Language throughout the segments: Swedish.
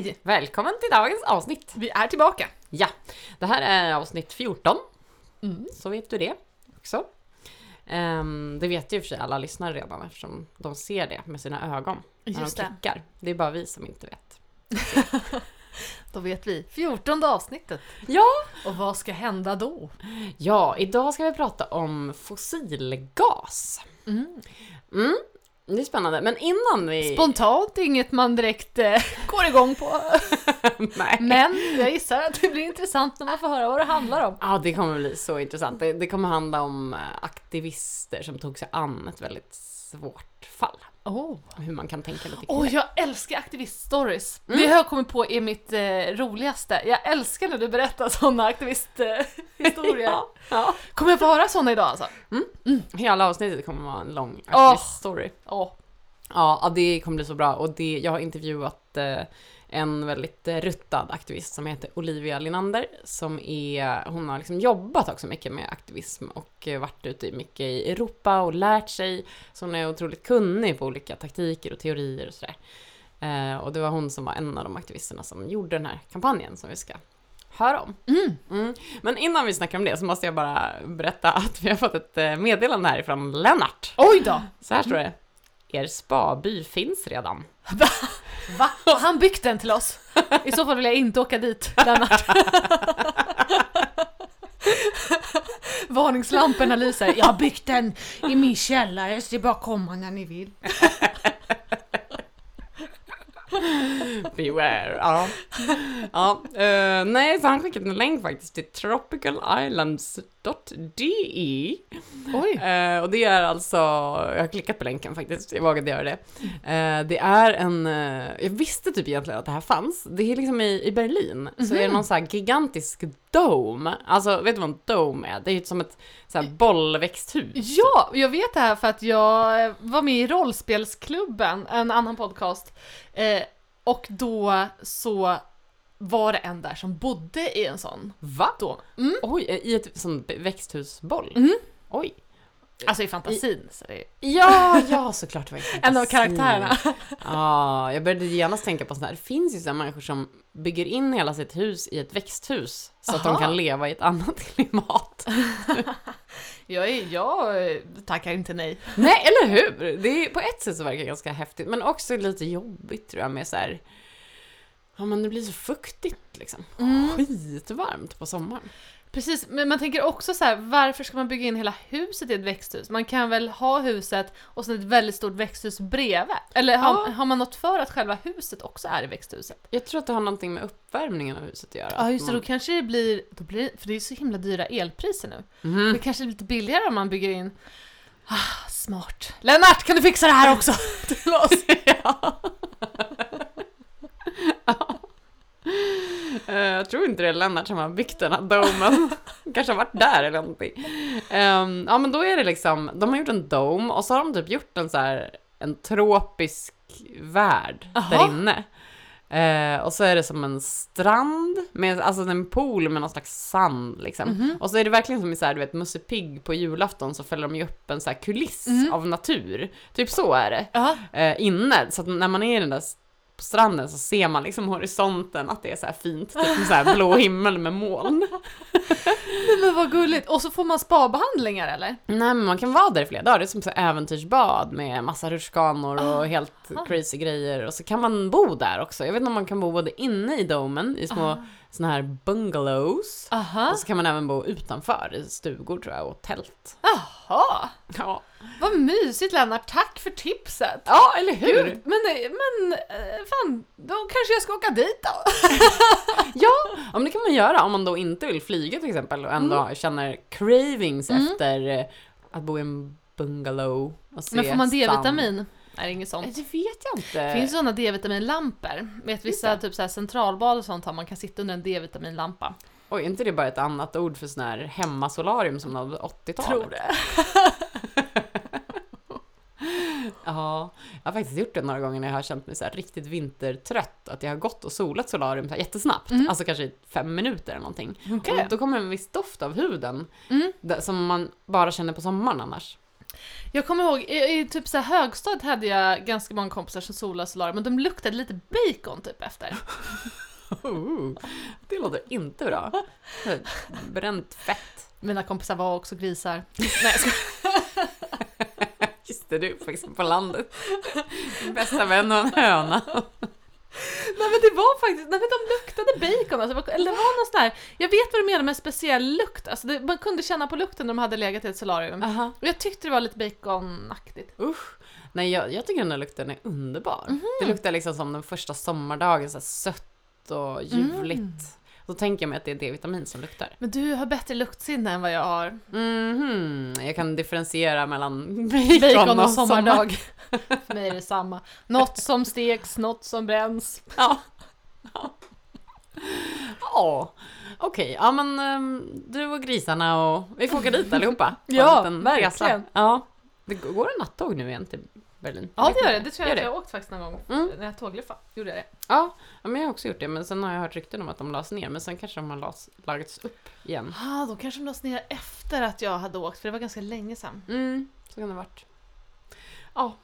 Hej! Välkommen till dagens avsnitt! Vi är tillbaka. Ja, det här är avsnitt 14, Mm. så vet du det också. Ehm, det vet ju för sig alla lyssnare redan eftersom de ser det med sina ögon när Just de det. klickar. Det är bara vi som inte vet. Då vet vi. 14 avsnittet. Ja! Och vad ska hända då? Ja, idag ska vi prata om fossilgas. Mm. Mm, det är spännande, men innan vi... Spontant inget man direkt eh, går igång på. Men jag gissar att det blir intressant när man får höra vad det handlar om. Ja, det kommer bli så intressant. Det, det kommer handla om eh, aktivister som tog sig an ett väldigt svårt fall. Oh. Hur man kan tänka lite kring det. jag älskar aktiviststories. Mm. Det har jag kommit på är mitt eh, roligaste. Jag älskar när du berättar sådana aktivisthistorier. Ja, ja. Kommer jag få höra sådana idag alltså? Hela avsnittet kommer vara en lång aktivist-story. Åh. Ja, ja, det kommer bli så bra. Och det, jag har intervjuat eh, en väldigt eh, ruttad aktivist som heter Olivia Linander. Som är, hon har liksom jobbat också mycket med aktivism och eh, varit ute i mycket i Europa och lärt sig. Så hon är otroligt kunnig på olika taktiker och teorier och sådär. Eh, och det var hon som var en av de aktivisterna som gjorde den här kampanjen som vi ska höra om. Mm. Mm. Men innan vi snackar om det så måste jag bara berätta att vi har fått ett eh, meddelande härifrån Lennart. Oj då! Så här står det. Er spaby finns redan. Va? Har han byggt den till oss? I så fall vill jag inte åka dit, Lennart. Varningslamporna lyser. Jag har byggt den i min källare, så det är bara att komma när ni vill. Beware. Ja. ja eh, nej, så han skickade en länk faktiskt till tropical.islands.de. Oj! Eh, och det är alltså, jag har klickat på länken faktiskt, jag vågade göra det. Eh, det är en, eh, jag visste typ egentligen att det här fanns. Det är liksom i, i Berlin, så är det någon så här gigantisk dome. Alltså, vet du vad en dome är? Det är ju som ett så här bollväxthus. Ja, jag vet det här för att jag var med i Rollspelsklubben, en annan podcast. Och då så var det en där som bodde i en sån. Va? Då. Mm. Oj, i ett sånt växthusboll? Mm. Oj. Alltså i fantasin. Så det är Ja, ja såklart det var en en av karaktärerna. Ja, jag började genast tänka på sånt här. Det finns ju sådana människor som bygger in hela sitt hus i ett växthus så att de Aha. kan leva i ett annat klimat. Jag, är, jag eh, tackar inte nej. Nej, eller hur? Det är, på ett sätt så verkar det ganska häftigt, men också lite jobbigt tror jag med så här. Ja, men det blir så fuktigt liksom. Mm. Skitvarmt på sommaren. Precis, men man tänker också så här, varför ska man bygga in hela huset i ett växthus? Man kan väl ha huset och sen ett väldigt stort växthus bredvid? Eller har, Ja. har man något för att själva huset också är i växthuset? Jag tror att det har någonting med uppvärmningen av huset att göra. Ja just det, Man- då kanske det blir, då blir för det är så himla dyra elpriser nu. Mhm. Det kanske är lite billigare om man bygger in Ah, smart. Lennart, kan du fixa det här också till oss? Ja. Eh, Jag tror inte det är Lennart som har byggt den här domen. Kanske har varit där eller någonting. Ehm, ja men då är det liksom, de har gjort en dome och så har de typ gjort en så här, en tropisk värld Aha. där inne. Eh, och så är det som en strand, med, alltså en pool med någon slags sand liksom. Mhm. Och så är det verkligen som i så här, du vet, Musse Pigg på julafton så fäller de ju upp en så här kuliss Mm. av natur. Typ så är det Ja, eh, inne. Så att när man är i den där på stranden så ser man liksom horisonten, att det är så fint, typ med så här blå himmel med moln. men vad gulligt. Och så får man spabehandlingar eller? Nej men man kan vara där i flera dagar, det är som så äventyrsbad med massa rutschkanor och helt crazy grejer. Och så kan man bo där också. Jag vet inte om man kan bo både inne i domen, i små Ah. såna här bungalows. Aha. Och så kan man även bo utanför, i stugor tror jag, och tält. Jaha. Ja, Vad mysigt Lennart, tack för tipset! ja eller hur? Gud, men, men eh, fan, då kanske jag ska åka dit då. Ja, men det kan man göra om man då inte vill flyga till exempel och ändå känner cravings Mm. efter eh, att bo i en bungalow och se Men får man. D-vitamin? Nej, det är inget Eh, sånt. Det vet jag inte. Det finns sådana D-vitaminlampor. Vet vissa typ så här centralbad och sånt har man kan sitta under en D-vitaminlampa. Oj, är inte det bara ett annat ord för sån här hemmasolarium som nådde 80-talet? det. Ja, jag har faktiskt gjort det några gånger när jag har känt mig så riktigt vintertrött. Att jag har gått och solat solarium så jättesnabbt. Mm. Alltså kanske fem minuter eller någonting. Okej. Och då kommer en viss doft av huden. Mm. Som man bara känner på sommaren annars. Jag kommer ihåg, i, i typ så här högstad hade jag ganska många kompisar som solade solarium, men de luktade lite bacon typ efter. Oh, det låter inte bra. Bränt fett. Mina kompisar var också grisar. Nej, jag skojar. Det, du faktiskt på landet. Din bästa vän och en höna. Nej men det var faktiskt, nej men de luktade bacon alltså, eller det var någon sån här, jag vet vad du menar med speciell lukt, alltså det, man kunde känna på lukten när de hade legat i ett solarium. Aha. Och jag tyckte det var lite baconaktigt. Usch. Nej, jag, jag tycker den där lukten är underbar. Mhm. Det luktar liksom som den första sommardagen, så här sött och ljuvligt. Mm. Då tänker jag mig att det är D-vitamin som luktar. Men du har bättre luktsinne än vad jag har. Mhm, jag kan differentiera mellan bacon, Bacon och sommar. sommardag. För mig är det samma. Något som steks, något som bränns. Ja. Ja, ja. okej. Ja, men ehm, du och grisarna och vi får åka dit allihopa. Ja, verkligen. Ja. Det går en nattåg nu igen till Berlin. Ja det gör det, det tror jag Gör jag har åkt faktiskt någon gång. Mm. När jag tågluffade, gjorde jag det. Ja, ja, men jag har också gjort det. Men sen har jag hört rykten om att de lades ner. Men sen kanske de har las, lagats upp igen. Ah, då kanske de lades ner efter att jag hade åkt, för det var ganska länge sedan. Mm, så kan det ha varit. Ja,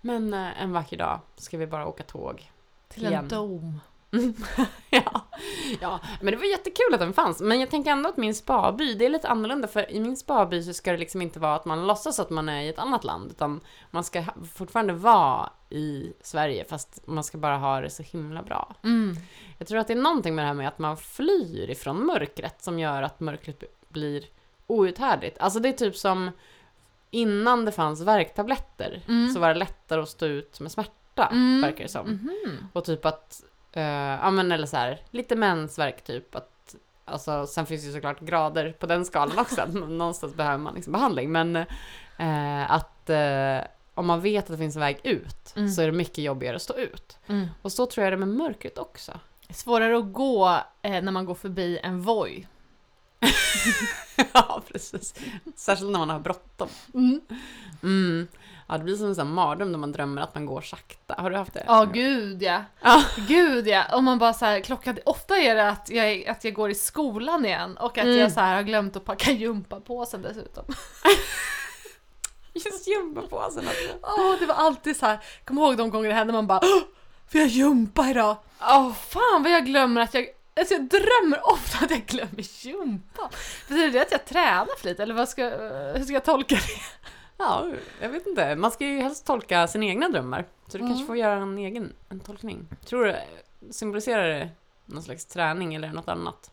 men eh, en vacker dag ska vi bara åka tåg. Till Igen. en dom. ja. ja, men det var jättekul att den fanns. Men jag tänker ändå att min spaby, det är lite annorlunda. För i min spaby så ska det liksom inte vara att man låtsas att man är i ett annat land. Utan man ska fortfarande vara i Sverige, fast man ska bara ha det så himla bra. Mm. Jag tror att det är någonting med det här med att man flyr ifrån mörkret som gör att mörkret blir outhärdligt. Alltså det är typ som innan det fanns värktabletter Mm. så var det lättare att stå ut med smärta, Mm. verkar det som. Mhm. Och typ att, ja men eller så här, lite mensvärk typ. Att, alltså, sen finns det ju såklart grader på den skalan också, någonstans behöver man liksom behandling. Men eh, att eh, om man vet att det finns en väg ut Mm. så är det mycket jobbigare att stå ut. Mm. Och så tror jag det är med mörkret också. Svårare att gå eh, när man går förbi en Voi. ja, precis. Särskilt när man har bråttom. Mm. Ja, det blir som en sån mardröm när man drömmer att man går sakta. Har du haft det? Ja, gud ja. Ja. Gud ja. Om man bara så här, klockan, ofta är det att jag, att jag går i skolan igen och att Mm. jag så här har glömt att packa gympapåsen dessutom. Just gympapåsen också. Åh, det var alltid så här. kom ihåg de gånger det hände man bara "Åh, Får jag gympa idag? Oh, Fan vad jag glömmer att jag Alltså jag drömmer ofta att jag glömmer gympa. Betyder det att jag tränar för lite eller vad ska, hur ska jag tolka det? Ja, jag vet inte. Man ska ju helst tolka sina egna drömmar. Så du Mm. kanske får göra en egen en tolkning. Tror du, symboliserar det någon slags träning eller något annat?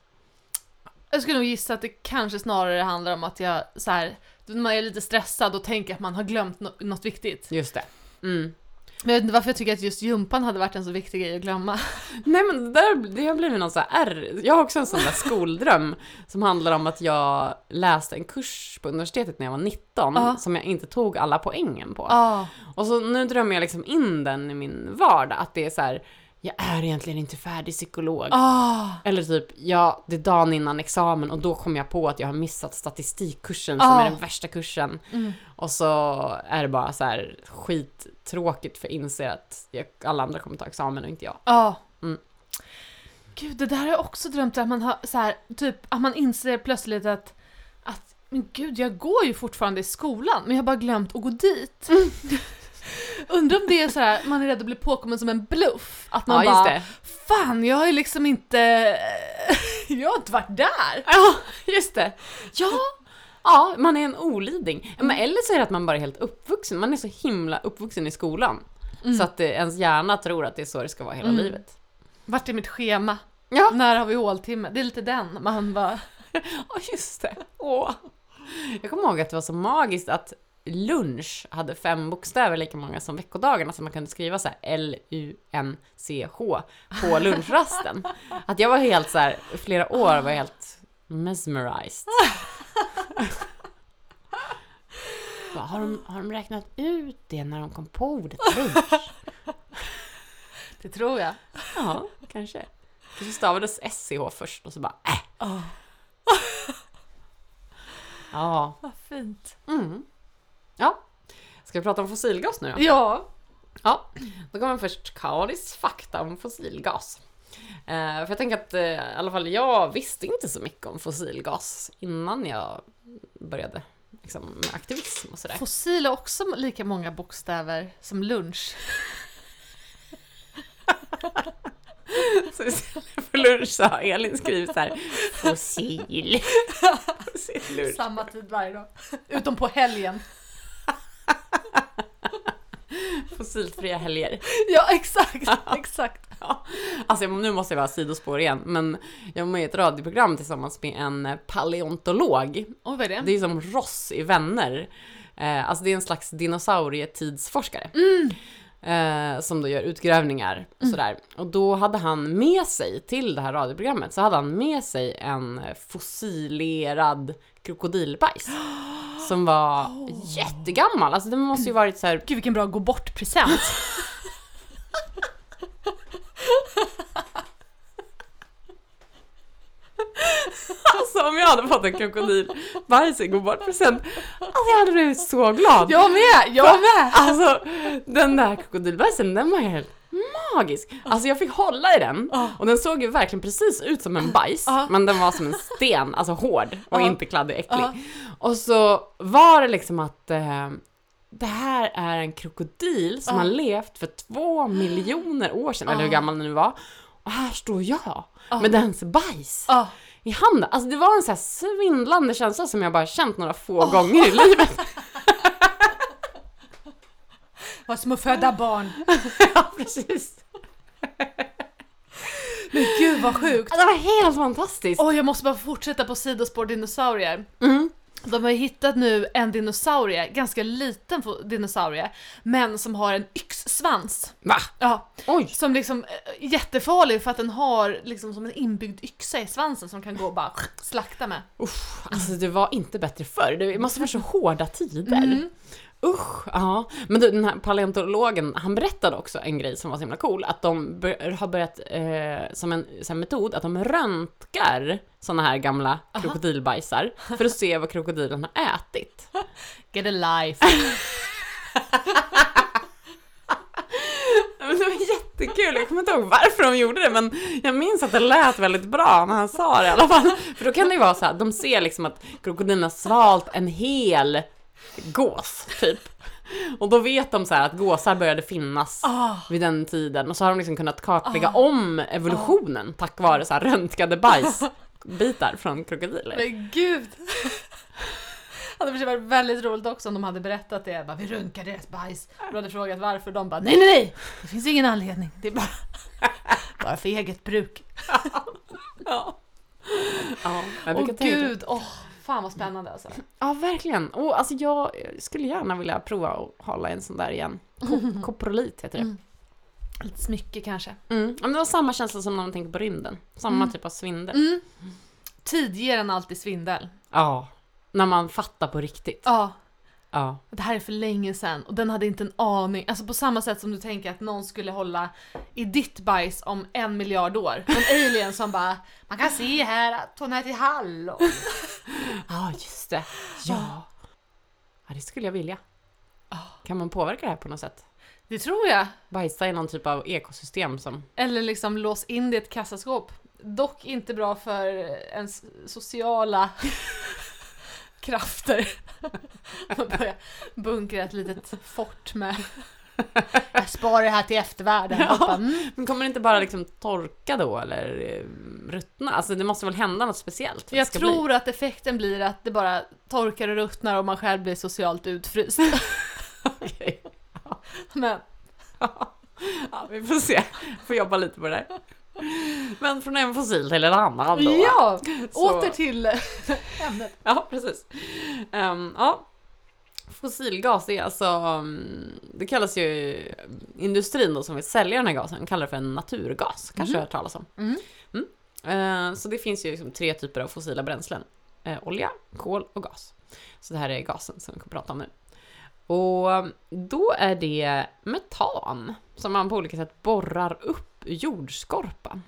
Jag skulle nog gissa att det kanske snarare handlar om att jag så här, när man är lite stressad och tänker att man har glömt nå- något viktigt. Just det. Mm. Men jag vet inte varför jag tycker att just gympan hade varit en så viktig grej att glömma. Nej men det, där, det har blivit någon sån här R. Jag har också en sån där skoldröm som handlar om att jag läste en kurs på universitetet när jag var 19 Ja. som jag inte tog alla poängen på. Ah. Och så nu drömmer jag liksom in den i min vardag, att det är så här, jag är egentligen inte färdig psykolog. Ah. Eller typ, ja, det är dagen innan examen och då kom jag på att jag har missat statistikkursen som Ah. är den värsta kursen. Mm. Och så är det bara så här skittråkigt för jag inser att jag, alla andra kommer ta examen och inte jag. Ja. Mm. Gud, det där har jag också drömt att man har så här, typ att man inser plötsligt att att men gud, jag går ju fortfarande i skolan, men jag har bara glömt att gå dit. Undrar om det är så här, man är rädd att bli påkommen som en bluff. Att man ja, bara, det. fan, jag har ju liksom inte, jag har inte varit där. Ja, just det. Ja, ja, man är en oliding. Men eller så är det att man bara är helt uppvuxen. Man är så himla uppvuxen i skolan. Så att det, ens hjärna tror att det är så det ska vara hela Mm. livet. Vart är mitt schema? Ja, När har vi håltimme? Det är lite den, man bara, Ja, just det. Åh. Jag kommer ihåg att det var så magiskt att lunch hade fem bokstäver lika många som veckodagarna, så man kunde skriva så här L-U-N-C-H på lunchrasten. Att jag var helt så här, flera år var jag helt mesmerized. Bara, har, de, har de räknat ut det när de kom på ordet lunch? det tror jag. Ja, kanske. Det stavades SCH först och så bara äh. Oh, Ja. vad fint. Mm. Ja. Ska vi prata om fossilgas nu då? Ja. Ja. Då kommer först Karis fakta om fossilgas. Eh, för jag tänker att eh, i alla fall jag visste inte så mycket om fossilgas innan jag började liksom, med aktivism och sådär. Fossil är också lika många bokstäver som lunch. Så istället för lunch så har Elin skrivit så här fossil. fossil. Samma tid varje dag. Utom på helgen. Fossilfria helger. Ja, exakt. exakt. Ja. Alltså nu måste jag vara sidospår igen, men jag var med i ett radioprogram tillsammans med en paleontolog. Oj, vad är det? Det är som Ross i Vänner. Eh, alltså det är en slags dinosaurietidsforskare. Eh, som då gör utgrävningar och sådär. Och då hade han med sig till det här radioprogrammet, så hade han med sig en fossilerad krokodilbajs. Som var jättegammal, alltså den måste ju varit så här Gud vilken bra gå bort-present. Alltså om jag hade fått en krokodilbajs i gå bort present, alltså jag hade blivit så glad. Jag med! Jag med! Alltså den där krokodilbajsen, den var helt magisk. Alltså jag fick hålla i den och den såg ju verkligen precis ut som en bajs, Ja. men den var som en sten, alltså hård och Ja. inte kladdig äcklig. Och så var det liksom att eh, det här är en krokodil som har levt för två miljoner år sedan, eller hur gammal den nu var. Och här står jag Ja. med dens bajs. I handen. Alltså det var en så här svindlande känsla som jag bara känt några få gånger i livet. Vad som att föda barn. ja, precis. Men gud vad sjukt. Det var helt fantastiskt. Åh, jag måste bara fortsätta på sidospår dinosaurier. Mm. De har hittat nu en dinosaurie, ganska liten dinosaurie, men som har en yxsvans. Va? Ja, Oj. som liksom är jättefarlig för att den har liksom som en inbyggd yxa i svansen som kan gå och bara slakta med. Usch, alltså det var inte bättre förr. Det måste vara så hårda tider. Mm. Usch, ja. Men du, den här paleontologen, han berättade också en grej som var så himla cool, att de har börjat eh, som en en metod att de röntgar såna här gamla krokodilbajsar för att se vad krokodilen har ätit. Get a life. Det var jättekul, jag kommer inte ihåg varför de gjorde det men jag minns att det lät väldigt bra när han sa det i alla fall. För då kan det ju vara så här, de ser liksom att krokodilen har svalt en hel gås, typ. Och då vet de så att gåsar började finnas Ah. vid den tiden och så har de liksom kunnat kartlägga om evolutionen tack vare så här röntgade bajsbitar från krokodiler. Men gud! Det hade varit väldigt roligt också om de hade berättat det. Bara, vi runkar deras bajs. Du hade frågat varför. De bara nej, nej, nej! Det finns ingen anledning. Det är bara, bara för eget bruk. Ja. Ja, Åh gud, åh, fan vad spännande alltså. Ja, verkligen. Och alltså jag skulle gärna vilja prova att hålla en sån där igen. Ko- Koprolit heter det. Mm. Lite smycke kanske. Mm. Ja, men det var samma känsla som när man tänker på rymden. Samma Mm. typ av svindel. Mm. Tid ger en alltid svindel. Ja. När man fattar på riktigt. Ja, Ja. det här är för länge sedan och den hade inte en aning. Alltså på samma sätt som du tänker att någon skulle hålla i ditt bajs om en miljard år. En alien som bara Man kan se här att hon äter hallon. Ja, just det. Ja. Ja, det skulle jag vilja. Kan man påverka det här på något sätt? Det tror jag. Bajsa i någon typ av ekosystem som... Eller liksom lås in det i ett kassaskåp. Dock inte bra för ens sociala krafter. Man börjar bunkra ett litet fort med Jag sparar det här till eftervärlden. Ja. Mm. Men kommer det inte bara liksom torka då eller eh, ruttna? Alltså det måste väl hända något speciellt? Jag tror att effekten blir att det bara torkar och ruttnar och man själv blir socialt utfryst. Bli... Okej. Men Ja, vi får se. Får jobba lite på det där. Men från en fossil till en annan då. ja, Så- åter till ämnet. Ja, precis. Ehm, ja. Fossilgas är alltså, mm, det kallas ju industrin då som vill sälja den här gasen, kallar det för en naturgas. Kanske du har hört talas om. Mm. Eh, så det finns ju liksom tre typer av fossila bränslen. Eh, olja, kol och gas. Så det här är gasen som vi kommer prata om nu. Och mm, då är det metan som man på olika sätt borrar upp jordskorpan.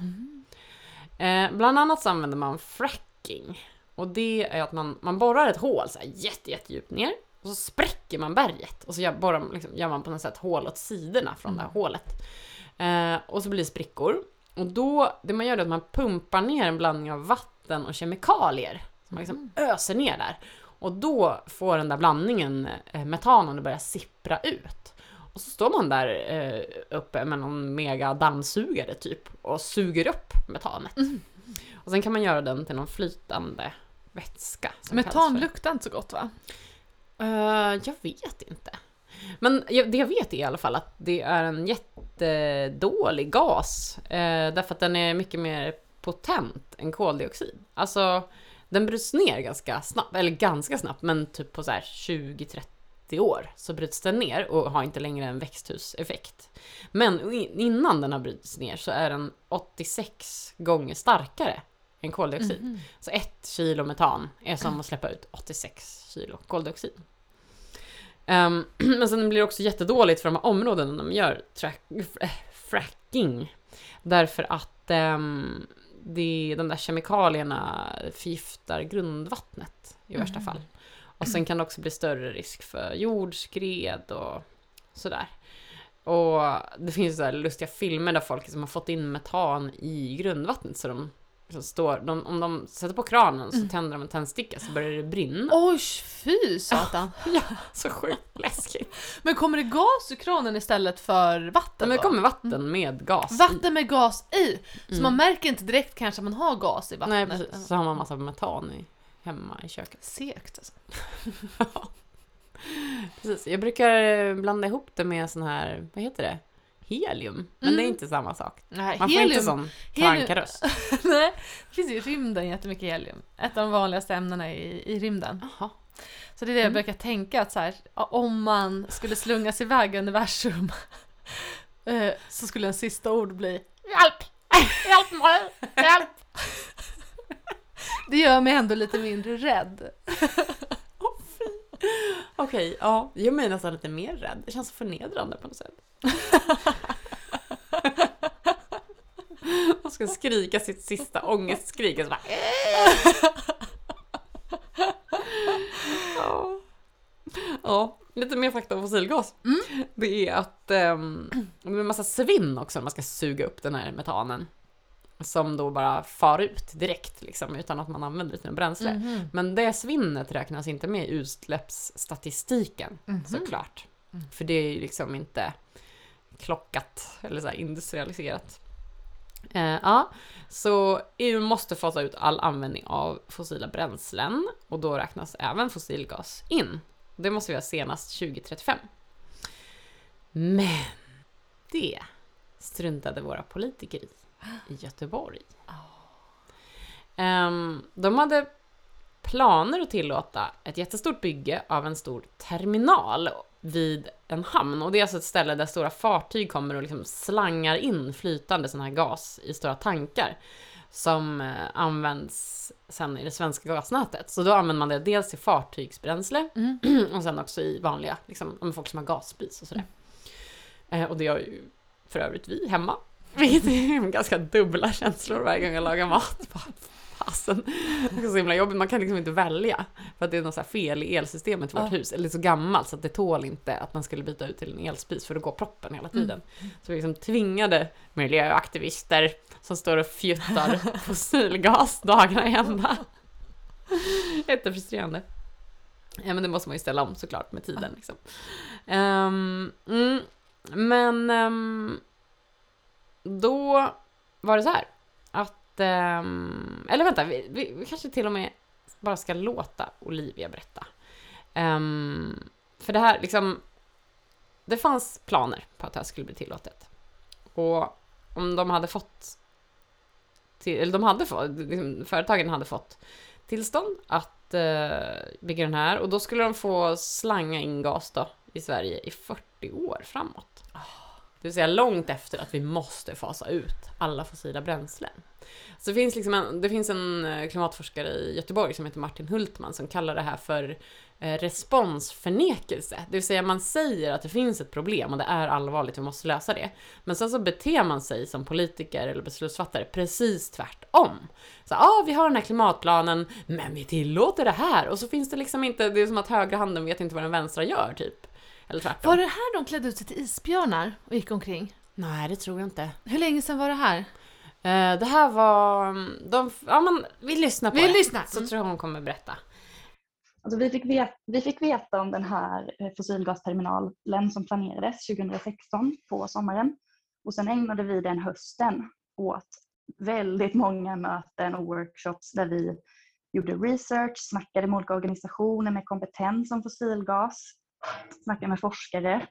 Eh, bland annat så använder man fracking. Och det är att man, man borrar ett hål så här jätte, jättedjupt ner och så spräcker man berget och så gör, borrar, liksom, gör man på något sätt hål åt sidorna från det här hålet. Eh, och så blir det sprickor. Och då, det man gör är att man pumpar ner en blandning av vatten och kemikalier. Så man liksom öser ner där. Och då får den där blandningen eh, att börja sippra ut. Och så står man där eh, uppe med någon mega dammsugare typ och suger upp metanet. Mm. Och sen kan man göra den till någon flytande vätska. Metan luktar inte så gott va? Eh, jag vet inte. Men det jag vet är i alla fall att det är en jättedålig gas. eh, därför att den är mycket mer potent än koldioxid. Alltså, den bryts ner ganska snabbt, eller ganska snabbt, men typ på så här 20-30 år så bryts den ner och har inte längre en växthuseffekt. Men innan den har brutits ner så är den 86 gånger starkare än koldioxid. Mhm. Så ett kilo metan är som att släppa ut 86 kilo koldioxid. Ehm, men sen blir det också jättedåligt för de här områdena de gör track, äh, fracking. Därför att ehm, det, de där kemikalierna förgiftar grundvattnet i värsta Mhm. fall. Och sen kan det också bli större risk för jordskred och sådär. Och det finns så lustiga filmer där folk som har fått in metan i grundvattnet så de så står, de, om de sätter på kranen så Mm. tänder de en tändsticka så börjar det brinna. Oj, fy satan! Så sjukt läskigt. Men kommer det gas ur kranen istället för vatten Men det kommer vatten med gas i. Vatten med gas i! Så Mm. man märker inte direkt kanske att man har gas i Nej vattnet. precis, så har man massa metan i, hemma i köket. Segt alltså. Precis, jag brukar blanda ihop det med sån här, vad heter det? Helium. Men Mm. det är inte samma sak. Nej, Man får inte helium, sån helium- krankaröst. Nej, det finns ju i rymden jättemycket helium. Ett av de vanligaste ämnena i, i rymden. Jaha. Så det är det jag Mm. brukar tänka att så här, om man skulle slungas iväg i universum eh, så skulle en sista ord bli Hjälp! Hjälp mig! Hjälp! Det gör mig ändå lite mindre rädd. Okej, ja. Det gör mig nästan lite mer rädd. Det känns förnedrande på något sätt. Man ska skrika sitt sista ångestskrik och så bara... Ja. Ja, lite mer fakta om fossilgas. Mm. Det är att um, det är en massa svinn också när man ska suga upp den här metanen. Som då bara far ut direkt liksom utan att man använder något bränsle. Mhm. Men det svinnet räknas inte med i utsläppsstatistiken Mhm. såklart. Mm. För det är ju liksom inte klockat eller så industrialiserat. Eh, ja, så EU måste fasa ut all användning av fossila bränslen och då räknas även fossilgas in. Det måste vi ha senast 2035. Men det struntade våra politiker i i Göteborg. Ehm, de hade planer att tillåta ett jättestort bygge av en stor terminal vid en hamn. Och det är alltså ett ställe där stora fartyg kommer och liksom slangar in flytande sån här gas i stora tankar som eh, används sen i det svenska gasnätet. Så då använder man det dels till fartygsbränsle Mm. och sen också i vanliga, liksom, om folk som har gasspis och sådär. Eh, och det gör ju för övrigt vi hemma. Vilket är ganska dubbla känslor varje gång jag lagar mat. Fasen. Det är så himla jobbigt, man kan liksom inte välja. För att det är något fel i elsystemet i vårt Ja. hus. Eller så gammalt så att det tål inte att man skulle byta ut till en elspis för då går proppen hela tiden. Så vi liksom tvingade miljöaktivister som står och fjuttar fossilgas dagarna i ända. Jättefrustrerande. Ja men det måste man ju ställa om såklart med tiden liksom. Ehm, mm, men ehm, då var det så här att, um, eller vänta, vi, vi, vi kanske till och med bara ska låta Olivia berätta. Um, för det här liksom, det fanns planer på att det här skulle bli tillåtet. Och om de hade fått, till, eller de hade fått, liksom, företagen hade fått tillstånd att uh, bygga den här och då skulle de få slanga in gas då i Sverige i 40 år framåt. Ah. Det vill säga långt efter att vi måste fasa ut alla fossila bränslen. Så det finns, liksom en, det finns en eh, klimatforskare i Göteborg som heter Martin Hultman som kallar det här för eh, responsförnekelse. Det vill säga man säger att det finns ett problem och det är allvarligt, vi måste lösa det. Men sen så beter man sig som politiker eller beslutsfattare precis tvärtom. Så ja, ah, vi har den här klimatplanen, men vi tillåter det här. Och så finns det liksom inte, det är som att högra handen vet inte vad den vänstra gör, typ. Eller tvärtom. Var det här de klädde ut sig till isbjörnar och gick omkring? Nej, det tror jag inte. Hur länge sedan var det här? Eh, det här var... De, ja, men vi lyssnar på Vi det. lyssnar. Så Mm. tror jag hon kommer berätta. Alltså vi, fick veta, vi fick veta om den här eh, fossilgasterminalen som planerades 2016 på sommaren och sen ägnade vi den hösten åt väldigt många möten och workshops där vi gjorde research, snackade med olika organisationer med kompetens om fossilgas, snackade med forskare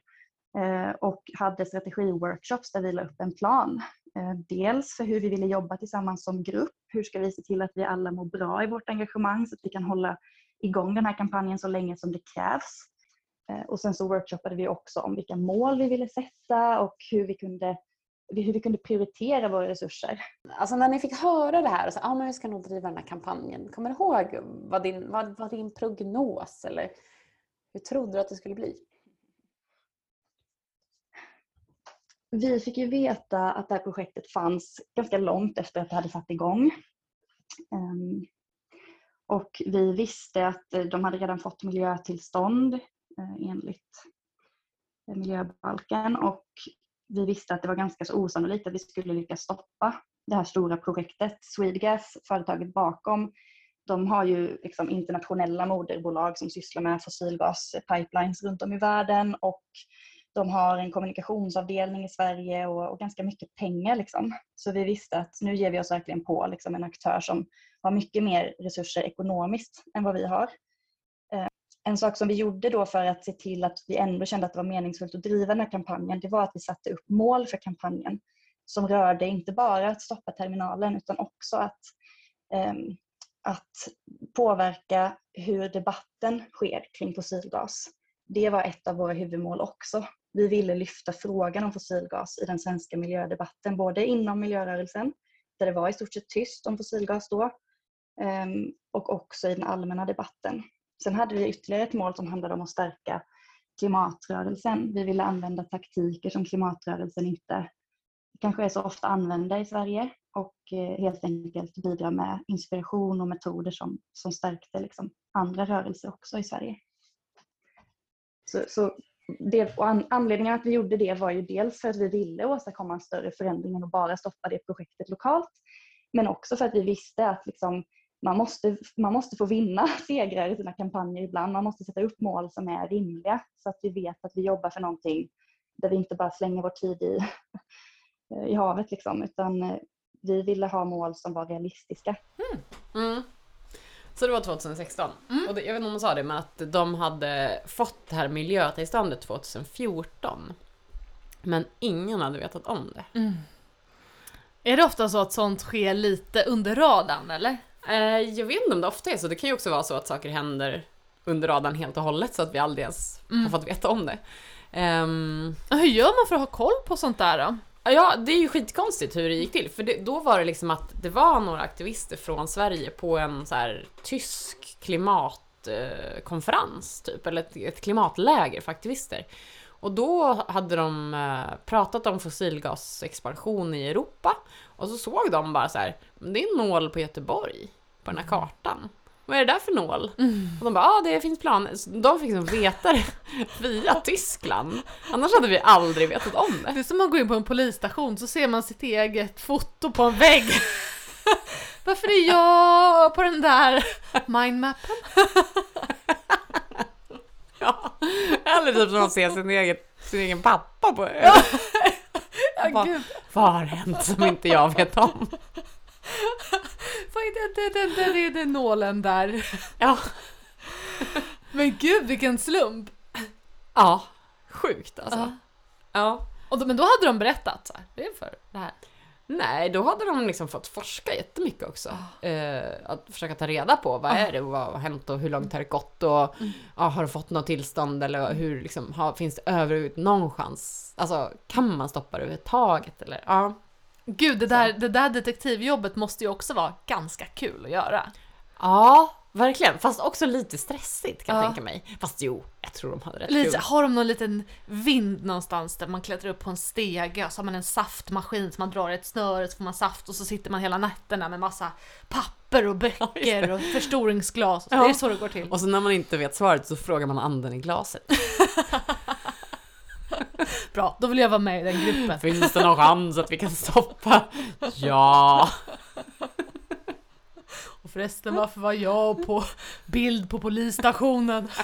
eh, och hade strategiworkshops där vi la upp en plan. Eh, dels för hur vi ville jobba tillsammans som grupp. Hur ska vi se till att vi alla mår bra i vårt engagemang så att vi kan hålla igång den här kampanjen så länge som det krävs. Eh, och sen så workshoppade vi också om vilka mål vi ville sätta och hur vi kunde hur vi kunde prioritera våra resurser. Alltså när ni fick höra det här och så, ah, men vi ska nog driva den här kampanjen. Kommer du ihåg vad din, vad, vad din prognos eller hur trodde du att det skulle bli? Vi fick ju veta att det här projektet fanns ganska långt efter att det hade satt igång. Ehm, och vi visste att eh, de hade redan fått miljötillstånd eh, enligt eh, miljöbalken och vi visste att det var ganska så osannolikt att vi skulle lyckas stoppa det här stora projektet. Swedegas, företaget bakom, de har ju liksom internationella moderbolag som sysslar med fossilgaspipelines runt om i världen och de har en kommunikationsavdelning i Sverige och, och ganska mycket pengar. Liksom. Så vi visste att nu ger vi oss verkligen på liksom, en aktör som har mycket mer resurser ekonomiskt än vad vi har eh, en sak som vi gjorde då för att se till att vi ändå kände att det var meningsfullt att driva den här kampanjen, det var att vi satte upp mål för kampanjen som rörde inte bara att stoppa terminalen utan också att, eh, att påverka hur debatten sker kring fossilgas. Det var ett av våra huvudmål också. Vi ville lyfta frågan om fossilgas i den svenska miljödebatten, både inom miljörörelsen, där det var i stort sett tyst om fossilgas då, ehm, och också i den allmänna debatten. Sen hade vi ytterligare ett mål som handlade om att stärka klimatrörelsen. Vi ville använda taktiker som klimatrörelsen inte kanske är så ofta använda i Sverige och eh, helt enkelt bidra med inspiration och metoder som, som stärkte liksom andra rörelser också i Sverige. Så, så det, och an, anledningen att vi gjorde det var ju dels för att vi ville åstadkomma en större förändring än att bara stoppa det projektet lokalt. Men också för att vi visste att liksom, man måste, man måste få vinna segrar i sina kampanjer ibland. Man måste sätta upp mål som är rimliga så att vi vet att vi jobbar för någonting där vi inte bara slänger vår tid i, i havet liksom, utan eh, vi ville ha mål som var realistiska. Mm. Mm. Så det var 2016. Mm. Och det, jag vet inte om de sa det, men att de hade fått det här miljötillståndet 2014. Men ingen hade vetat om det. Mm. Är det ofta så att sånt sker lite under radarn eller? Eh, jag vet inte om det ofta är så. Det kan ju också vara så att saker händer under radarn helt och hållet så att vi aldrig ens mm. har fått veta om det. Um, hur gör man för att ha koll på sånt där då? Ja, det är ju skitkonstigt hur det gick till. För det, då var det liksom att det var några aktivister från Sverige på en så här tysk klimatkonferens, eh, typ, eller ett, ett klimatläger för aktivister. Och då hade de eh, pratat om fossilgasexpansion i Europa och så såg de bara så här, det är en nål på Göteborg på den här kartan. Vad är det där för nål? Mm. Och de bara, ja ah, det finns planer. De fick liksom veta det via Tyskland. Annars hade vi aldrig vetat om det. Det är som att gå in på en polisstation så ser man sitt eget foto på en vägg. Varför är jag på den där mindmappen? ja, eller typ som man ser sin egen, sin egen pappa på ja. Vad har hänt som inte jag vet om? Det, det, det, det, det nålen där? Ja. Men gud vilken slump! Ja, sjukt alltså. Ja. ja. Och då, men då hade de berättat så här, det är för det här. Nej, då hade de liksom fått forska jättemycket också. Oh. Eh, att försöka ta reda på vad oh. är det och vad har hänt och hur långt har det gått och mm. ja, har du fått något tillstånd eller hur liksom, har, finns det överhuvudtaget någon chans? Alltså, kan man stoppa det överhuvudtaget eller? Ja. Gud, det där, det där detektivjobbet måste ju också vara ganska kul att göra. Ja, Verkligen, fast också lite stressigt kan jag tänka mig. Fast jo, jag tror de hade rätt lite, kul. Har de någon liten vind någonstans där man klättrar upp på en stege och så har man en saftmaskin som man drar ett snöre så får man saft och så sitter man hela nätterna med massa papper och böcker och förstoringsglas. Ja. Det är så det går till. Och så när man inte vet svaret så frågar man anden i glaset. Bra, då vill jag vara med i den gruppen. Finns det någon chans att vi kan stoppa? Ja. förresten varför var jag på bild på polisstationen?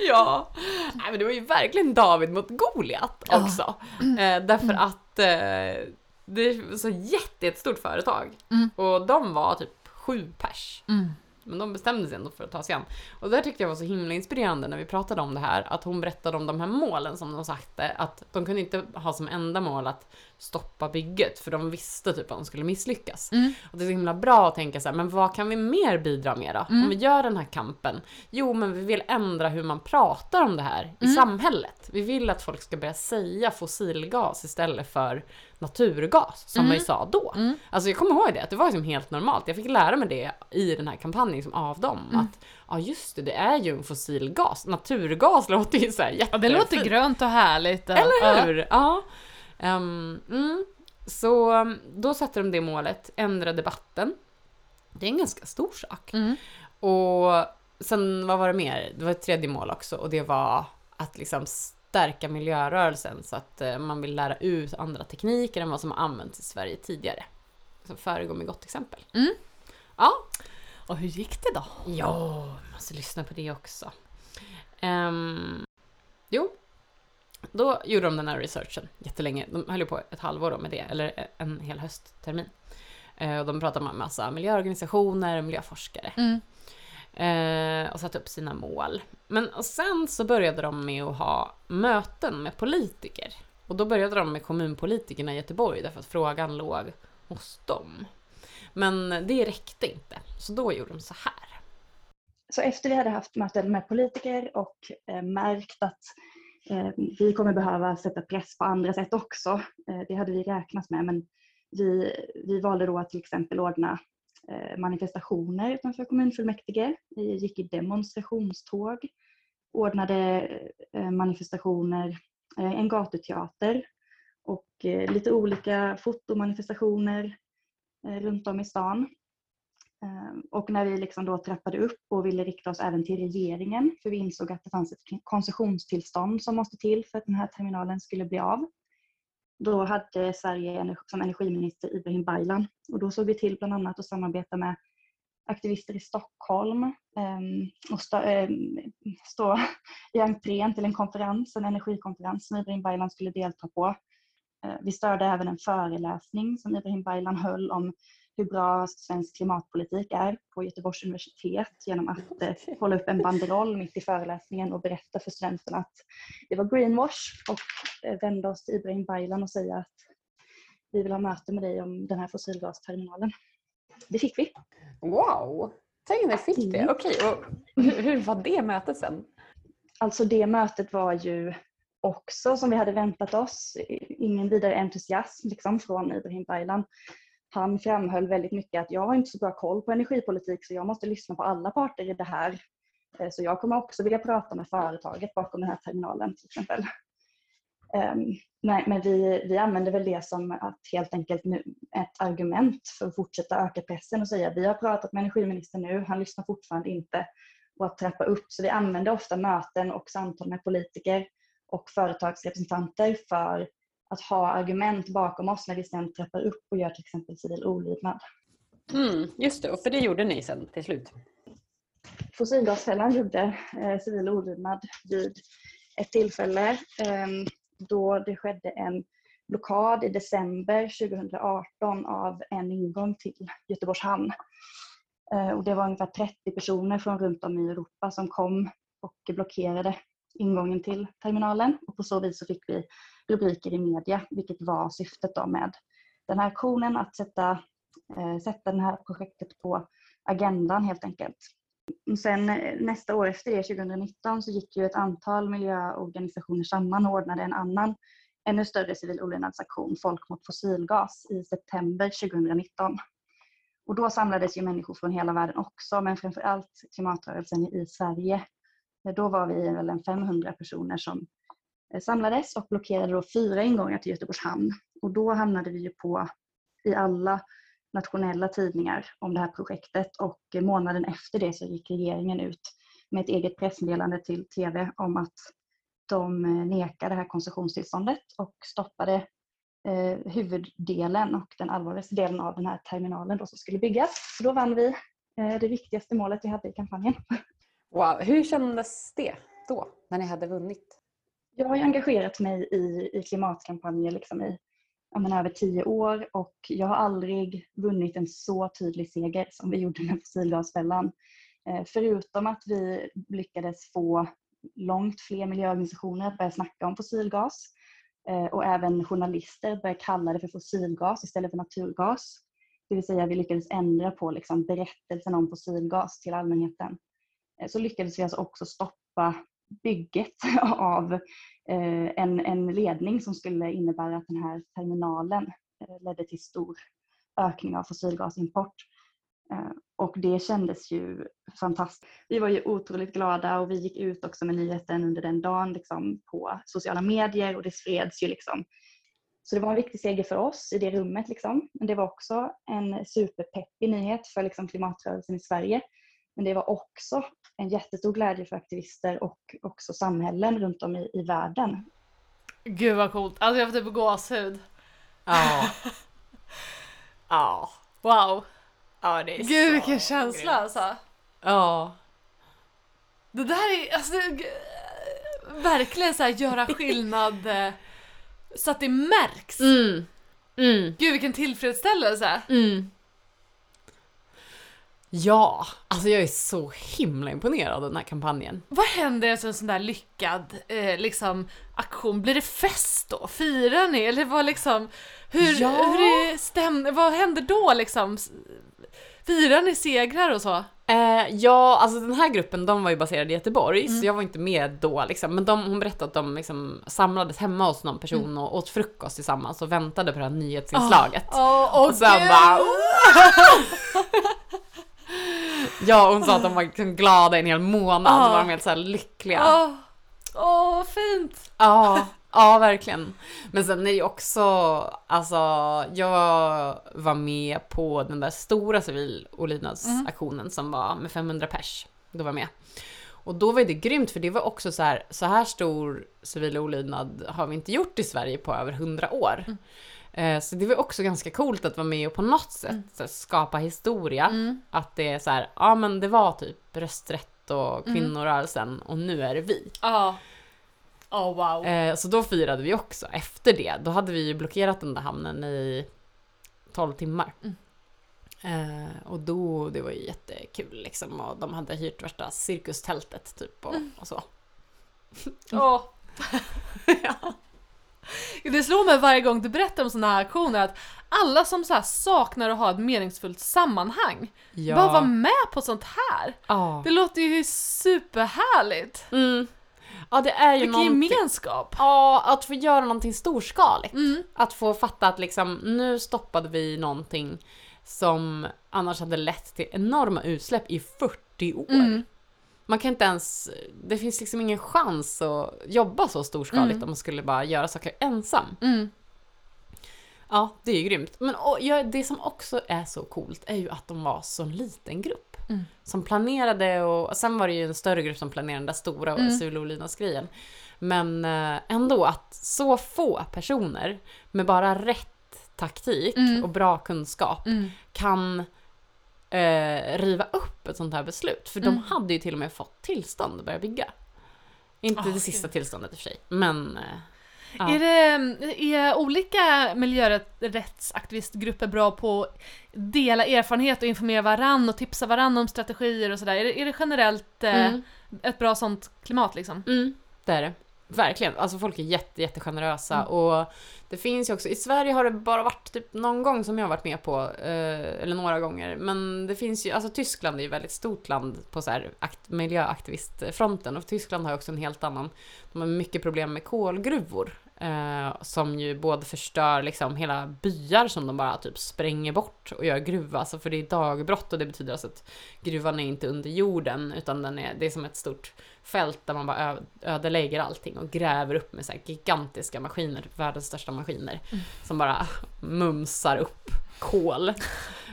Ja, Nej, men det var ju verkligen David mot Goliat Ja. också. Eh, därför att eh, det är så jätte, jättestort företag. Mm. Och de var typ sju pers. Mm. Men de bestämde sig ändå för att ta sig an. Och det här tyckte jag var så himla inspirerande när vi pratade om det här, att hon berättade om de här målen som de satte, att de kunde inte ha som enda mål att stoppa bygget, för de visste typ att de skulle misslyckas. Mm. Och det är så himla bra att tänka så här, men vad kan vi mer bidra med då? Mm. Om vi gör den här kampen? Jo, men vi vill ändra hur man pratar om det här i Mm. samhället. Vi vill att folk ska börja säga fossilgas istället för naturgas, som Mm. vi sa då. Mm. Alltså jag kommer ihåg det, att det var liksom helt normalt. Jag fick lära mig det i den här kampanjen liksom av dem. Mm. Att ja just det, det är ju en fossilgas. Naturgas låter ju så här Ja, det låter jättefint. grönt och härligt. Eller hur? Ja. Ehm, mm. Så um, då satte de det målet, ändra debatten. Det är en ganska stor sak. Ja. Mm. Och sen, vad var det mer? Det var ett tredje mål också och det var att liksom stärka miljörörelsen så att eh, man vill lära ut andra tekniker än vad som har använts i Sverige tidigare. Så föregå med gott exempel. Mm. Ja. Och hur gick det då? Ja, man måste lyssna på det också. Ehm, jo, då gjorde de den här researchen jättelänge. De höll ju på ett halvår då med det, eller en hel hösttermin. Eh, och de pratade med en massa miljöorganisationer och miljöforskare. Mm. Eh, och satte upp sina mål. Men sen så började de med att ha möten med politiker. Och då började de med kommunpolitikerna i Göteborg därför att frågan låg hos dem. Men det räckte inte, så då gjorde de så här. Så efter vi hade haft möten med politiker och eh, märkt att eh, vi kommer behöva sätta press på andra sätt också, eh, det hade vi räknat med, men vi, vi valde då att till exempel ordna Eh, manifestationer utanför kommunfullmäktige. Vi gick i demonstrationståg, ordnade eh, manifestationer, eh, en gatuteater och lite olika fotomanifestationer runt om i stan. Ehm, och när vi liksom då trappade upp och ville rikta oss även till regeringen, för vi insåg att det fanns ett koncessionstillstånd som måste till för att den här terminalen skulle bli av. Då hade Sverige som energiminister Ibrahim Baylan och då såg vi till bland annat att samarbeta med aktivister i Stockholm ehm, och stå, ehm, stå i entrén till en konferens, en energikonferens som Ibrahim Baylan skulle delta på. Eh, vi störde även en föreläsning som Ibrahim Baylan höll om hur bra svensk klimatpolitik är på Göteborgs universitet genom att eh, hålla upp en banderoll mitt i föreläsningen och berätta för studenterna att det var greenwash och eh, vända oss till Ibrahim Baylan och säga att vi vill ha möte med dig om den här fossilgasterminalen. Det fick vi. Wow! Tänk när ni fick det. Mm. Okej, och hur, hur var det mötet sen? Alltså det mötet var ju också som vi hade väntat oss. Ingen vidare entusiasm liksom från Ibrahim Baylan. Han framhöll väldigt mycket att jag har inte så bra koll på energipolitik så jag måste lyssna på alla parter i det här. Eh, så jag kommer också vilja prata med företaget bakom den här terminalen till exempel. Ehm, nej, men vi, vi använder väl det som att helt enkelt nu, ett argument för att fortsätta öka pressen och säga vi har pratat med energiministern nu, han lyssnar fortfarande inte och att trappa upp. Så vi använder ofta möten och samtal med politiker och företagsrepresentanter för att ha argument bakom oss när vi sen trappar upp och gör till exempel civil olydnad. Mm, just det, och för det gjorde ni sen till slut. Fossilgasfällan gjorde eh, civil olydnad vid ett tillfälle eh, då det skedde en blockad i december 2018 av en ingång till Göteborgs hamn. Eh, och det var ungefär 30 personer från runt om i Europa som kom och blockerade ingången till terminalen och på så vis så fick vi rubriker i media, vilket var syftet då med den här aktionen att sätta, eh, sätta det här projektet på agendan helt enkelt. Sen eh, nästa år efter det, 2019, så gick ju ett antal miljöorganisationer samman och ordnade en annan ännu större civil olydnadsaktion, Folk mot fossilgas, i september 2019. Och då samlades ju människor från hela världen också, men framför allt klimatrörelsen i Sverige. Då var vi väl en 500 personer som Eh, samlades och blockerade då fyra ingångar till Göteborgs hamn. Och då hamnade vi ju på i alla nationella tidningar om det här projektet och eh, månaden efter det så gick regeringen ut med ett eget pressmeddelande till TV om att de nekade nekar det här koncessionstillståndet och stoppade eh, huvuddelen och den allvarligaste delen av den här terminalen då som skulle byggas. Så då vann vi eh, det viktigaste målet vi hade i kampanjen. Wow, hur kändes det då, när ni hade vunnit? Jag har ju engagerat mig i, i klimatkampanjer liksom i menar, över tio år och jag har aldrig vunnit en så tydlig seger som vi gjorde med fossilgasfällan. Eh, förutom att vi lyckades få långt fler miljöorganisationer att börja snacka om fossilgas eh, och även journalister börja kalla det för fossilgas istället för naturgas. Det vill säga vi lyckades ändra på liksom berättelsen om fossilgas till allmänheten. Eh, så lyckades vi alltså också stoppa bygget av eh, en, en ledning som skulle innebära att den här terminalen eh, ledde till stor ökning av fossilgasimport. Eh, och det kändes ju fantastiskt. Vi var ju otroligt glada och vi gick ut också med nyheten under den dagen liksom, på sociala medier och det spreds ju liksom. Så det var en viktig seger för oss i det rummet. Liksom. Men det var också en superpeppig nyhet för liksom, klimatrörelsen i Sverige. Men det var också en jättestor glädje för aktivister och också samhällen runt om i, i världen. Gud vad coolt. Alltså jag får typ gåshud. Ja. ja. Wow. Ja, det är Gud vilken känsla grymt. alltså. Ja. Det där är alltså verkligen så här göra skillnad eh, så att det märks. Mm. Mm. Gud vilken tillfredsställelse. Mm. Ja, alltså jag är så himla imponerad av den här kampanjen. Vad händer efter en sån där lyckad eh, liksom, aktion? Blir det fest då? Firar ni? Eller vad liksom, hur, Ja. hur är stäm- vad händer då liksom? Firar ni segrar och så? Eh, ja, alltså den här gruppen de var ju baserade i Göteborg, Mm. så jag var inte med då liksom. Men de, hon berättade att de liksom samlades hemma hos någon person Mm. och åt frukost tillsammans och väntade på det här nyhetsinslaget. Åh, åh och sen bara... ja, hon sa att de var liksom glada i en hel månad, Ah. så var de helt så lyckliga. Åh, åh, vad fint! Ja, ja verkligen. Men sen är ju också, alltså jag var med på den där stora civil olydnadsaktionen som var med 500 pers. Då var jag med. Och då var det grymt för det var också så här, så här stor civil olydnad har vi inte gjort i Sverige på över 100 år. Eh, Så det var också ganska coolt att vara med och på något sätt här, skapa historia. Mm. Att det är så här, ja men det var typ rösträtt och kvinnorörelsen och nu är det vi. Ja. Åh wow. Eh, så då firade vi också efter det. Då hade vi ju blockerat den där hamnen i 12 timmar. Mm. Eh, och då, det var ju jättekul liksom. Och de hade hyrt värsta cirkustältet typ och, Mm. och så. Åh. Det slår mig varje gång du berättar om sådana här aktioner att alla som så saknar att ha ett meningsfullt sammanhang Ja. bara vara med på sånt här. Ja. Det låter ju superhärligt. Mm. Ja, det är ju Vilken någonting... gemenskap. Ja, att få göra någonting storskaligt. Mm. Att få fatta att liksom, nu stoppade vi någonting som annars hade lett till enorma utsläpp i 40 år. Mm. Man kan inte ens, det finns liksom ingen chans att jobba så storskaligt Mm. om man skulle bara göra saker ensam. Mm. Ja, det är ju grymt. Men och, ja, det som också är så coolt är ju att de var så en liten grupp. Mm. Som planerade och sen var det ju en större grupp som planerade den där stora Mm. mm. civil olydnadsgrejen. Men eh, ändå att så få personer med bara rätt taktik Mm. och bra kunskap Mm. kan eh, riva upp ett sånt här beslut. För Mm. de hade ju till och med fått tillstånd att börja bygga. Inte Ah, det sista gud. tillståndet i och för sig, men... Eh, ja. Är, det, är olika miljörättsaktivistgrupper bra på att dela erfarenhet och informera varann och tipsa varann om strategier och sådär? Är det, är det generellt eh, Mm. ett bra sånt klimat liksom? Mm, det är det. Verkligen. Alltså folk är jätte, jättegenerösa Mm. och det finns ju också, i Sverige har det bara varit typ någon gång som jag har varit med på, eh, eller några gånger, men det finns ju, alltså Tyskland är ju väldigt stort land på så här akt, miljöaktivistfronten och Tyskland har ju också en helt annan, de har mycket problem med kolgruvor. Eh, som ju både förstör liksom hela byar som de bara typ spränger bort och gör gruva, alltså för det är dagbrott och det betyder alltså att gruvan är inte under jorden utan den är, det är som ett stort fält där man bara ödelägger allting och gräver upp med så här gigantiska maskiner, typ världens största maskiner, Mm. som bara mumsar upp kol.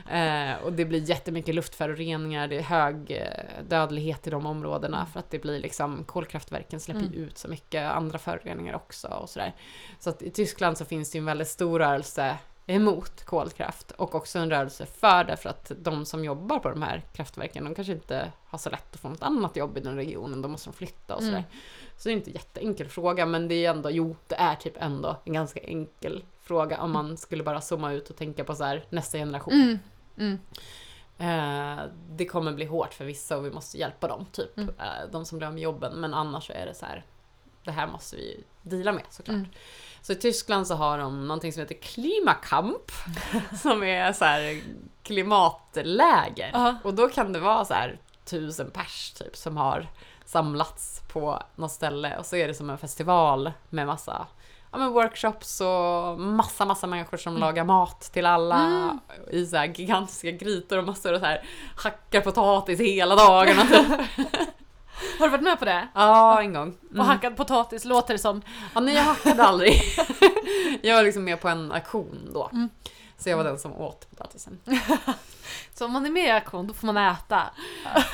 Eh, och det blir jättemycket luftföroreningar, det är hög eh, dödlighet i de områdena för att det blir liksom, kolkraftverken släpper Mm. ut så mycket andra föroreningar också och sådär. Så att i Tyskland så finns det ju en väldigt stor rörelse emot kolkraft och också en rörelse för det för att de som jobbar på de här kraftverken de kanske inte har så lätt att få något annat jobb i den regionen, då måste de flytta och sådär. Mm. Så det är inte en jätteenkel fråga men det är ändå, jo det är typ ändå en ganska enkel fråga om man skulle bara zooma ut och tänka på så här nästa generation. Mm. Mm. Eh, det kommer bli hårt för vissa och vi måste hjälpa dem, typ. Mm. Eh, de som blir av med jobben. Men annars så är det så här, det här måste vi deala med såklart. Mm. Så i Tyskland så har de någonting som heter Klimakamp, som är så här klimatläger. Ja. Och då kan det vara så här tusen pers typ som har samlats på något ställe och så är det som en festival med massa ja, men workshops och massa, massa människor som lagar mat till alla Mm. i så gigantiska grytor och massor och så här hackar potatis hela dagarna. Har du varit med på det? ja, en gång. Mm. Och hackad potatis låter det som. Ja, nej, jag hackade aldrig. jag var liksom med på en auktion då. Mm. Så jag var den som åt potatisen. Så om man är med i aktion då får man äta.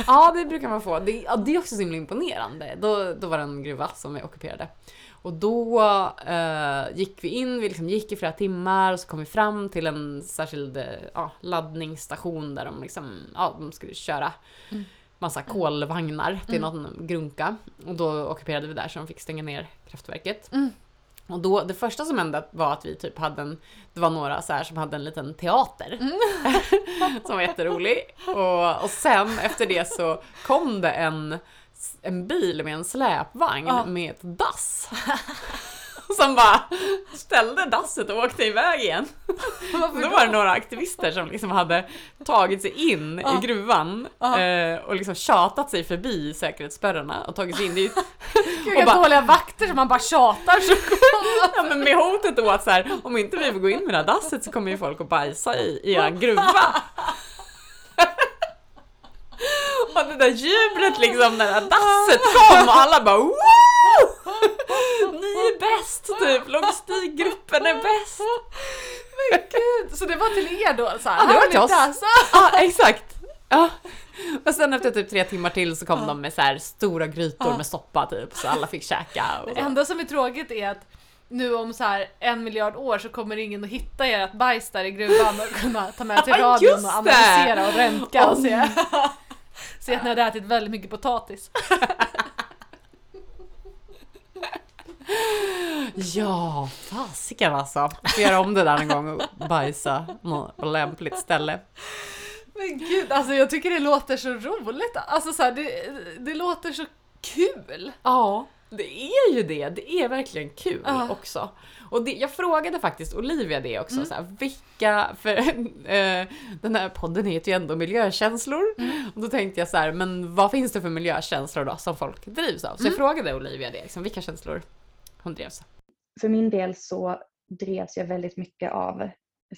Ja, det brukar man få. Det, ja, det är också så himla imponerande. Då, då var det en gruva som vi ockuperade. Och då eh, gick vi in, vi liksom gick i flera timmar och så kom vi fram till en särskild eh, laddningsstation där de, liksom, ja, de skulle köra Mm. Massa kolvagnar till Mm. någon grunka. Och då ockuperade vi där så de fick stänga ner kraftverket. Mm. Och då, det första som hände var att vi typ hade en, det var några så här som hade en liten teater. Mm. som var jätterolig. Och, och sen efter det så kom det en, en bil med en släpvagn Ja. med ett dass. Som bara ställde dasset och åkte iväg igen. Varför Då var det några aktivister som liksom hade tagit sig in Ja. i gruvan Ja. eh, och liksom tjatat sig förbi säkerhetsspärrarna och tagit sig in. Ju Gud, och vilka bara- dåliga vakter som man bara tjatar så Ja, men med hotet då att så här, om inte vi får gå in med det här dasset så kommer ju folk att bajsa i, i er gruva. Och det där jublet liksom när det här dasset kom och alla bara Woo! Ni är bäst typ, logistikgruppen är bäst. Men gud, så det var till er då? Så här, Ja, det var till oss. dass. Ja exakt. Ja. Och sen efter typ tre timmar till så kom de med så här stora grytor Ja. med soppa typ så alla fick käka. Och Det enda som är tråkigt är att nu om så här en miljard år så kommer ingen att hitta ert bajs där i gruvan och kunna ta med till Ja, radion och analysera och röntga och se, se att ni hade ätit väldigt mycket potatis. Ja, fasiken alltså. Får göra om det där en gång och bajsa på lämpligt ställe. Men gud, alltså jag tycker det låter så roligt. Alltså så här, det, det låter så kul. Ja, det är ju det. Det är verkligen kul Ja. också. Och det, jag frågade faktiskt Olivia det också, Mm. så här, vilka, för eh, den här podden heter ju ändå miljökänslor. Mm. Och då tänkte jag så här, men vad finns det för miljökänslor då som folk drivs av? Så jag Mm. frågade Olivia det, liksom, vilka känslor hon drevs av. För min del så drevs jag väldigt mycket av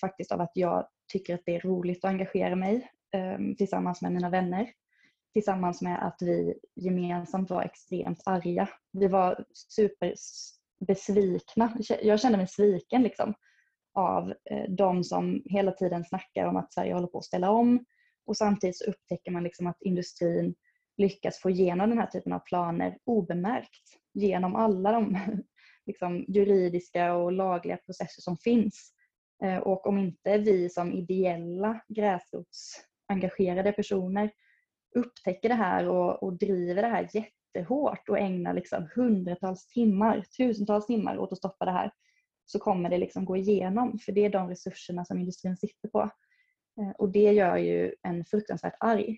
faktiskt av att jag tycker att det är roligt att engagera mig eh, tillsammans med mina vänner. Tillsammans med att vi gemensamt var extremt arga. Vi var superbesvikna. Jag kände mig sviken liksom av eh, de som hela tiden snackar om att Sverige håller på att ställa om och samtidigt så upptäcker man liksom att industrin lyckas få igenom den här typen av planer obemärkt genom alla de liksom, juridiska och lagliga processer som finns. Eh, och om inte vi som ideella gräsrotsengagerade personer upptäcker det här och, och driver det här jättehårt och ägnar liksom hundratals timmar, tusentals timmar åt att stoppa det här så kommer det liksom gå igenom för det är de resurserna som industrin sitter på. Eh, och det gör ju en fruktansvärt arg.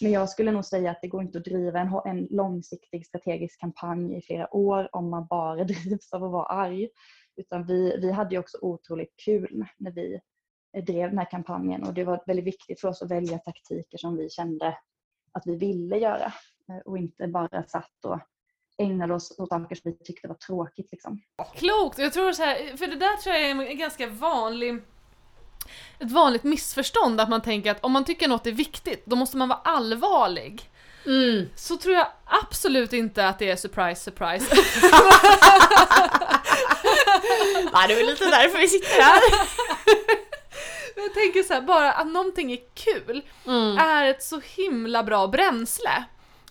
Men jag skulle nog säga att det går inte att driva en, en långsiktig strategisk kampanj i flera år om man bara drivs av att vara arg. Utan vi, vi hade ju också otroligt kul när vi eh, drev den här kampanjen och det var väldigt viktigt för oss att välja taktiker som vi kände att vi ville göra eh, och inte bara satt och ägnade oss åt saker som vi tyckte var tråkigt. Liksom. Klokt! Jag tror så här, för det där tror jag är en ganska vanlig ett vanligt missförstånd att man tänker att om man tycker något är viktigt då måste man vara allvarlig. Så tror jag absolut inte att det är surprise surprise. Nej, det är väl lite därför vi sitter här. Jag tänker så här, bara att någonting är kul Mm. är ett så himla bra bränsle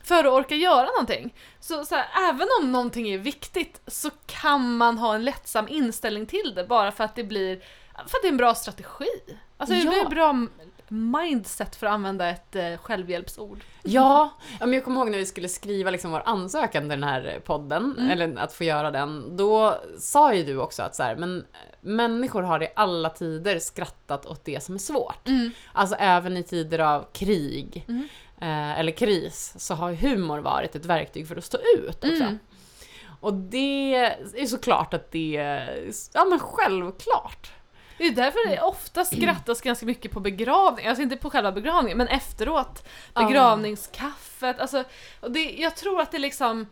för att orka göra någonting. Så, så här, även om någonting är viktigt så kan man ha en lättsam inställning till det bara för att det blir för att det är en bra strategi. Alltså det Ja. blir en bra mindset för att använda ett eh, självhjälpsord. Ja, men jag kommer ihåg när vi skulle skriva liksom vår ansökan till den här podden, Mm. eller att få göra den, då sa ju du också att så här, men människor har i alla tider skrattat åt det som är svårt. Alltså även i tider av krig Mm. eh, eller kris så har humor varit ett verktyg för att stå ut också. Mm. Och det är såklart att det är, ja men självklart. Det är därför det ofta skrattas ganska mycket på begravning, alltså inte på själva begravningen men efteråt. Begravningskaffet, alltså, det, jag tror att det liksom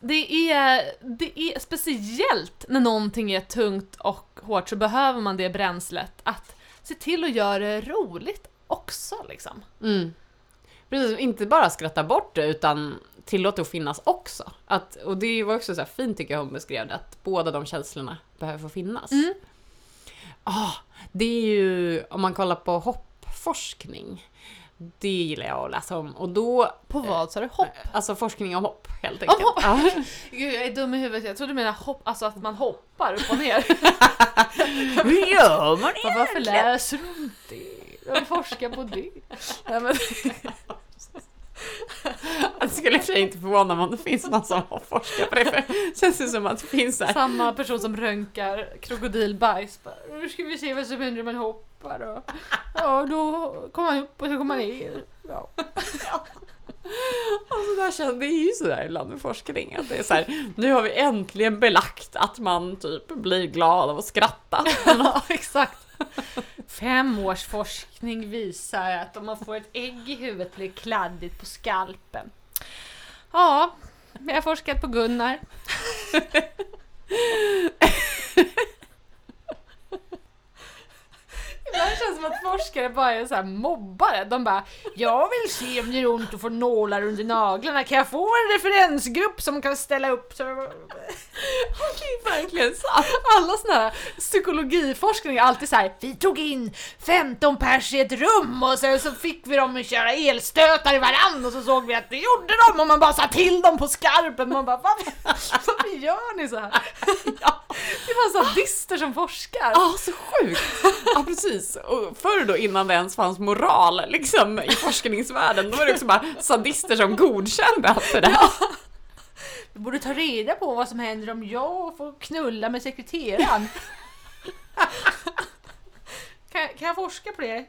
det är, det är speciellt när någonting är tungt och hårt så behöver man det bränslet att se till att göra det roligt också liksom. Mm. Precis, inte bara skratta bort det utan tillåta det att finnas också. Att, och det var också så fint tycker jag hon beskrev det, att båda de känslorna behöver få finnas. Mm. Ah, det är ju, om man kollar på hoppforskning, det gillar jag att läsa om. Och då, På vad sa du? Hopp? alltså forskning om hopp helt Om enkelt. hopp? Ja. Gud, jag är dum i huvudet, jag trodde du menade hopp, alltså att man hoppar upp och ner. Hur gör man Men varför läser du om det? Jag vill forska på det. Nej, men, Det skulle i och för sig inte förvåna mig om det finns någon som har forskat på det, för det känns ju som att det finns här samma person som röntgar krokodilbajs. Nu ska vi se vad som händer om man hoppar. Och, ja, då kommer man upp och så kommer man ner. Ja. Alltså där känns, det är ju sådär ibland med forskning, att det är så här, nu har vi äntligen belagt att man typ blir glad av att skratta. ja, exakt. Fem års forskning visar att om man får ett ägg i huvudet blir det kladdigt på skalpen. Ja, vi har forskat på Gunnar. Ibland känns det som att forskare bara är så här mobbare. De bara “Jag vill se om det gör ont att få nålar under naglarna, kan jag få en referensgrupp som kan ställa upp?” så... Det är verkligen sant. Alla såna här psykologiforskning är alltid så här. Vi tog in 15 pers i ett rum och sen så fick vi dem att köra elstötar i varann och så såg vi att det gjorde de och man bara sa till dem på skarpen. Man bara varför, varför gör ni så här? Ja, det bara sadister som forskar. Ja, så sjukt! Ja, precis. Och förr då, innan det ens fanns moral liksom, i forskningsvärlden, då var det också bara sadister som godkände allt det där. Vi borde ta reda på vad som händer om jag får knulla med sekreteraren. kan, kan jag forska på det?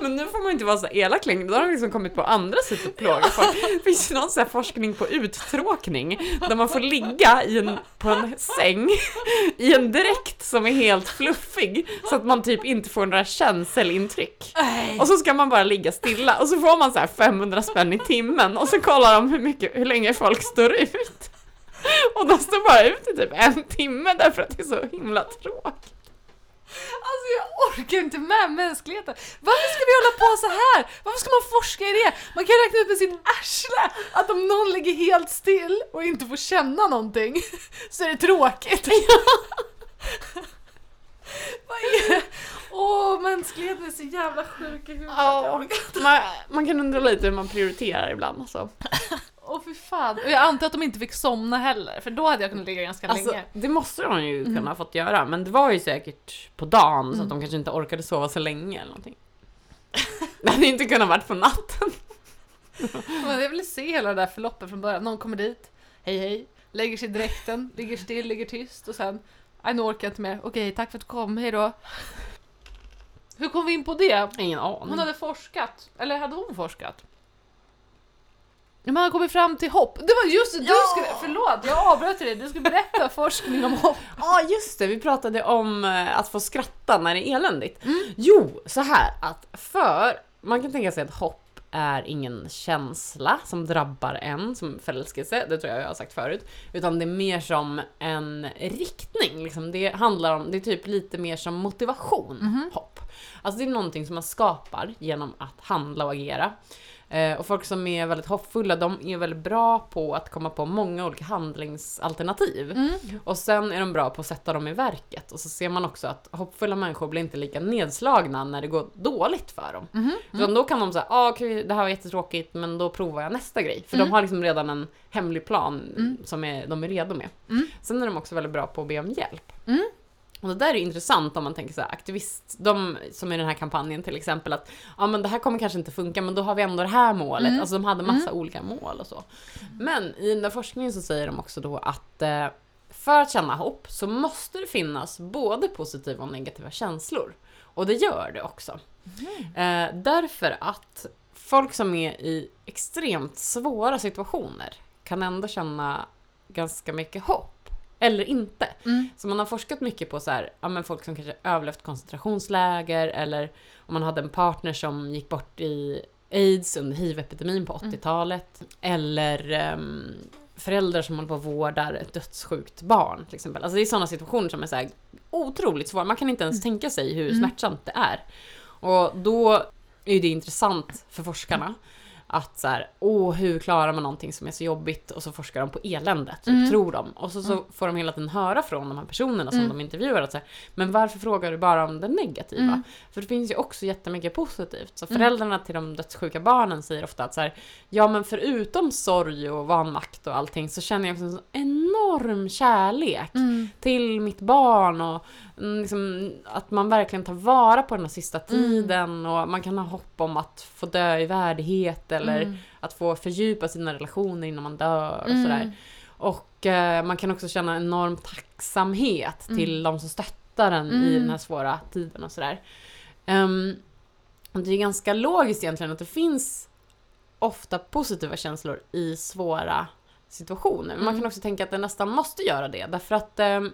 Men nu får man inte vara så elak längre, då har de liksom kommit på andra sätt att plåga folk. Det finns ju någon sån här forskning på uttråkning, där man får ligga i en, på en säng i en dräkt som är helt fluffig, så att man typ inte får några känselintryck. Och så ska man bara ligga stilla och så får man så här 500 spänn i timmen och så kollar de hur, mycket, hur länge folk står ut. Och de står bara ut i typ en timme därför att det är så himla tråkigt. Alltså jag orkar inte med mänskligheten. Varför ska vi hålla på så här? Varför ska man forska i det? Man kan räkna ut med sin arsle att om någon ligger helt still och inte får känna någonting så är det tråkigt. Åh, mänskligheten är så jävla sjuk i huvudet. Inte. man, man kan undra lite hur man prioriterar ibland. Alltså. Åh fy fan. Och jag antar att de inte fick somna heller, för då hade jag kunnat ligga ganska Alltså, länge. det måste de ju kunna ha fått göra, men det var ju säkert på dagen så att de kanske inte orkade sova så länge eller någonting. Det hade inte kunnat varit på natten. Men jag ville se hela det där förloppet från början. Någon kommer dit, hej hej, lägger sig i dräkten, ligger still, ligger tyst och sen, nej nu orkar jag inte mer. Okej, tack för att du kom, hej då. Hur kom vi in på det? Ingen aning. Hon hade forskat, eller hade hon forskat? Man hade kommit fram till hopp. Det var just det, du Ja! skulle, förlåt jag avbröt dig, du skulle berätta forskning om hopp. Ja, just det. Vi pratade om eh, att få skratta när det är eländigt. Jo, så här att för, man kan tänka sig att hopp är ingen känsla som drabbar en som förälskelse, det tror jag jag har sagt förut, utan det är mer som en riktning. Liksom. Det handlar om, det är typ lite mer som motivation, hopp. Alltså det är någonting som man skapar genom att handla och agera. Eh, och folk som är väldigt hoppfulla, de är väldigt bra på att komma på många olika handlingsalternativ. Mm. Och sen är de bra på att sätta dem i verket. Och så ser man också att hoppfulla människor blir inte lika nedslagna när det går dåligt för dem. Mhm. Utan då kan de säga, ah, okej det här var jättetråkigt men då provar jag nästa grej. För Mm. de har liksom redan en hemlig plan Mm. som är, de är redo med. Mm. Sen är de också väldigt bra på att be om hjälp. Mm. Och det där är intressant om man tänker så här, aktivist, de som i den här kampanjen till exempel att ja men det här kommer kanske inte funka men då har vi ändå det här målet. Mm. Alltså de hade massa olika mål och så. Men i den där forskningen så säger de också då att eh, för att känna hopp så måste det finnas både positiva och negativa känslor. Och det gör det också. Eh, därför att folk som är i extremt svåra situationer kan ändå känna ganska mycket hopp. Eller inte. Mm. Så man har forskat mycket på så här, ja, men folk som kanske överlevt koncentrationsläger eller om man hade en partner som gick bort i aids under hiv-epidemin på 80-talet. Eller ehm, föräldrar som håller på och vårdar ett dödssjukt barn till exempel. Alltså det är sådana situationer som är så här otroligt svåra. Man kan inte ens tänka sig hur Mm. smärtsamt det är. Och då är det intressant för forskarna att så här, åh hur klarar man någonting som är så jobbigt och så forskar de på eländet, typ, Mm. tror de. Och så, så får de hela tiden höra från de här personerna som Mm. de intervjuar att så här, men varför frågar du bara om det negativa? Mm. För det finns ju också jättemycket positivt. Så Mm. föräldrarna till de dödssjuka barnen säger ofta att så här, ja men förutom sorg och vanmakt och allting så känner jag också en enorm kärlek Mm. till mitt barn och mm, liksom, att man verkligen tar vara på den här sista tiden och man kan ha hopp om att få dö i värdighet eller Mm. att få fördjupa sina relationer innan man dör och Mm. sådär. Och eh, man kan också känna enorm tacksamhet Mm. till de som stöttar en i Mm. den här svåra tiden och sådär. Um, och det är ganska logiskt egentligen att det finns ofta positiva känslor i svåra situationer. Men man Mm. kan också tänka att det nästan måste göra det därför att ehm,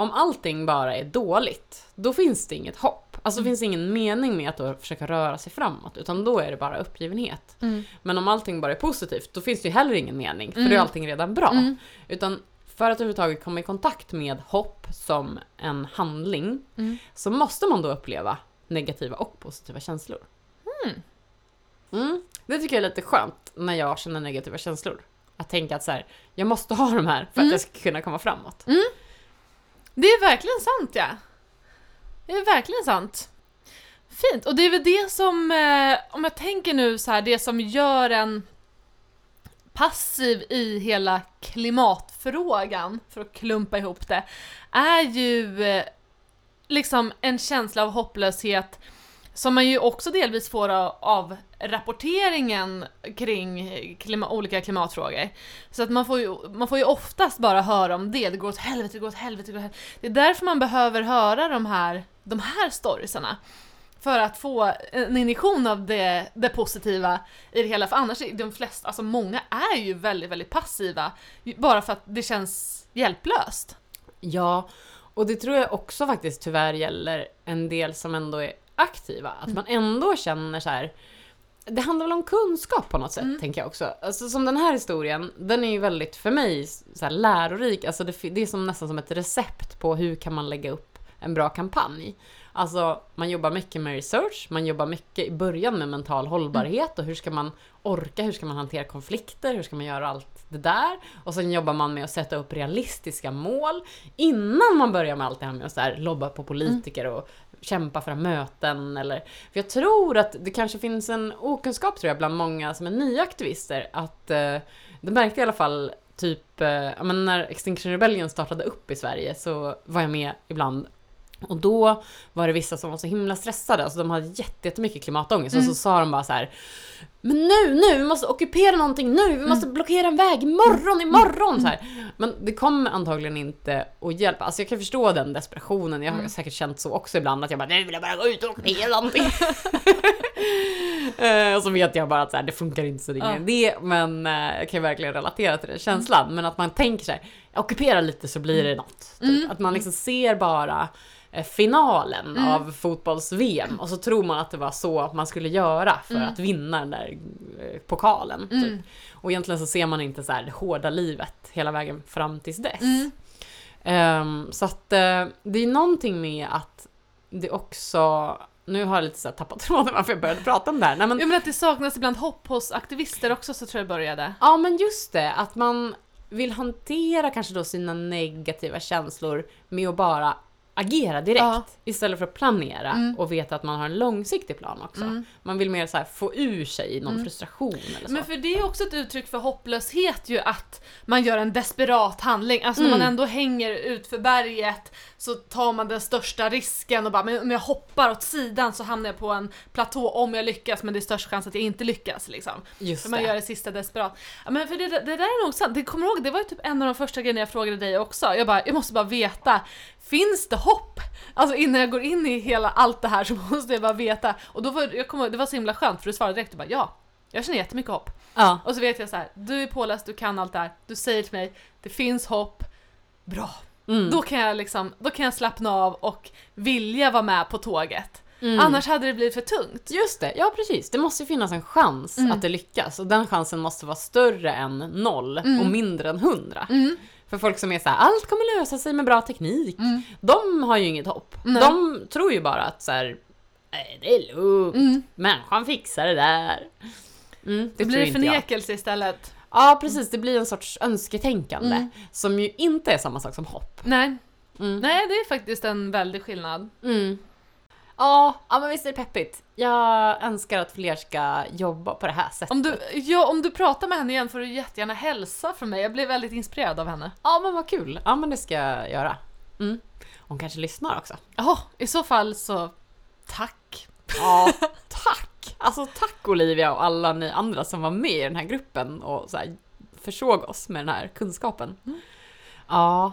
om allting bara är dåligt, då finns det inget hopp. Alltså Mm. finns det ingen mening med att då försöka röra sig framåt, utan då är det bara uppgivenhet. Mm. Men om allting bara är positivt, då finns det ju heller ingen mening, för Mm. då är allting redan bra. Mm. Utan för att överhuvudtaget komma i kontakt med hopp som en handling, Mm. så måste man då uppleva negativa och positiva känslor. Mm. Mm. Det tycker jag är lite skönt när jag känner negativa känslor. Att tänka att så här, jag måste ha de här för att Mm. jag ska kunna komma framåt. Det är verkligen sant ja. Det är verkligen sant. Fint, och det är väl det som, eh, om jag tänker nu så här, det som gör en passiv i hela klimatfrågan, för att klumpa ihop det, är ju eh, liksom en känsla av hopplöshet som man ju också delvis får av, rapporteringen kring klima, olika klimatfrågor. Så att man får, ju, man får ju oftast bara höra om det, det går åt helvete, det går åt helvete, det går åt helvete. Det är därför man behöver höra de här, de här storiesarna. För att få en injektion av det, det positiva i det hela, för annars är de flesta, alltså många är ju väldigt, väldigt passiva, bara för att det känns hjälplöst. Ja, och det tror jag också faktiskt tyvärr gäller en del som ändå är aktiva. Att Mm. man ändå känner så här. Det handlar väl om kunskap på något sätt, Mm. tänker jag också. Alltså som den här historien, den är ju väldigt, för mig, så här, lärorik. Alltså det, det är som, nästan som ett recept på hur kan man lägga upp en bra kampanj. Alltså, man jobbar mycket med research, man jobbar mycket i början med mental hållbarhet och hur ska man orka, hur ska man hantera konflikter, hur ska man göra allt det där? Och sen jobbar man med att sätta upp realistiska mål innan man börjar med allt det här med att så här, lobba på politiker och kämpa för möten eller... För jag tror att det kanske finns en okunskap tror jag bland många som är nya aktivister att eh, det märkte jag i alla fall typ, eh, ja, men när Extinction Rebellion startade upp i Sverige så var jag med ibland och då var det vissa som var så himla stressade, alltså de hade jätte- jättemycket klimatångest och Mm. så sa de bara så här. Men nu, nu, vi måste ockupera någonting nu, vi måste blockera en väg imorgon, imorgon! Så här. Men det kommer antagligen inte att hjälpa. Alltså jag kan förstå den desperationen, jag har Mm. säkert känt så också ibland att jag bara nu vill jag bara gå ut och ockupera någonting. Eh, och så vet jag bara att så här, det funkar inte så det är ingen idé, men eh, jag kan verkligen relatera till den känslan. Men att man tänker jag ockuperar lite så blir det något. Typ. Mm. Att man liksom ser bara eh, finalen Mm. av fotbolls-VM och så tror man att det var så man skulle göra för Mm. att vinna den där pokalen. Typ. Mm. Och egentligen så ser man inte så här det hårda livet hela vägen fram tills dess. Mm. Ehm, så att eh, det är någonting med att det också nu har jag lite så tappat tråden varför jag började prata om det här. Nej, men, Ja men att det saknas ibland hopp hos aktivister också så tror jag det började. Ja, men just det, att man vill hantera kanske då sina negativa känslor med att bara agera direkt Ja. istället för att planera Mm. och veta att man har en långsiktig plan också. Mm. Man vill mer så här få ur sig någon Mm. frustration eller så. Men för det är också ett uttryck för hopplöshet ju att man gör en desperat handling. Alltså när Mm. man ändå hänger ut för berget så tar man den största risken och bara men om jag hoppar åt sidan så hamnar jag på en platå om jag lyckas men det är störst chans att jag inte lyckas liksom. just För man det. gör det sista desperat. Men för det, det där är nog sant. Det kommer ihåg, det var ju typ en av de första grejerna jag frågade dig också. Jag bara, jag måste bara veta, finns det hopp? Alltså innan jag går in i hela allt det här så måste jag bara veta. Och då var jag ihåg, det var så himla skönt för du svarade direkt och bara ja, jag känner jättemycket hopp. Ja. Och så vet jag så här, du är påläst, du kan allt det här, du säger till mig, det finns hopp, bra. Mm. Då kan jag liksom, då kan jag slappna av och vilja vara med på tåget. Mm. Annars hade det blivit för tungt. Just det, ja precis. Det måste ju finnas en chans Mm. att det lyckas och den chansen måste vara större än noll Mm. och mindre än hundra. Mm. För folk som är så här, allt kommer lösa sig med bra teknik. Mm. De har ju inget hopp. Nej. De tror ju bara att så här, "Nej, det är lugnt, Mm. människan fixar det där. Mm, det Det blir jag. förnekelse istället. Ja, precis. Det blir en sorts önsketänkande Mm. som ju inte är samma sak som hopp. Nej, Mm. nej det är faktiskt en väldig skillnad. Mm. Ja, ja, men visst är det peppigt. Jag önskar att fler ska jobba på det här sättet. Om du, ja, om du pratar med henne igen får du jättegärna hälsa för mig. Jag blev väldigt inspirerad av henne. Ja, men vad kul. Ja, men det ska jag göra. Mm. Hon kanske lyssnar också. Ja, i så fall så tack. Ja, tack! Alltså tack Olivia och alla ni andra som var med i den här gruppen och så här försåg oss med den här kunskapen. Ja.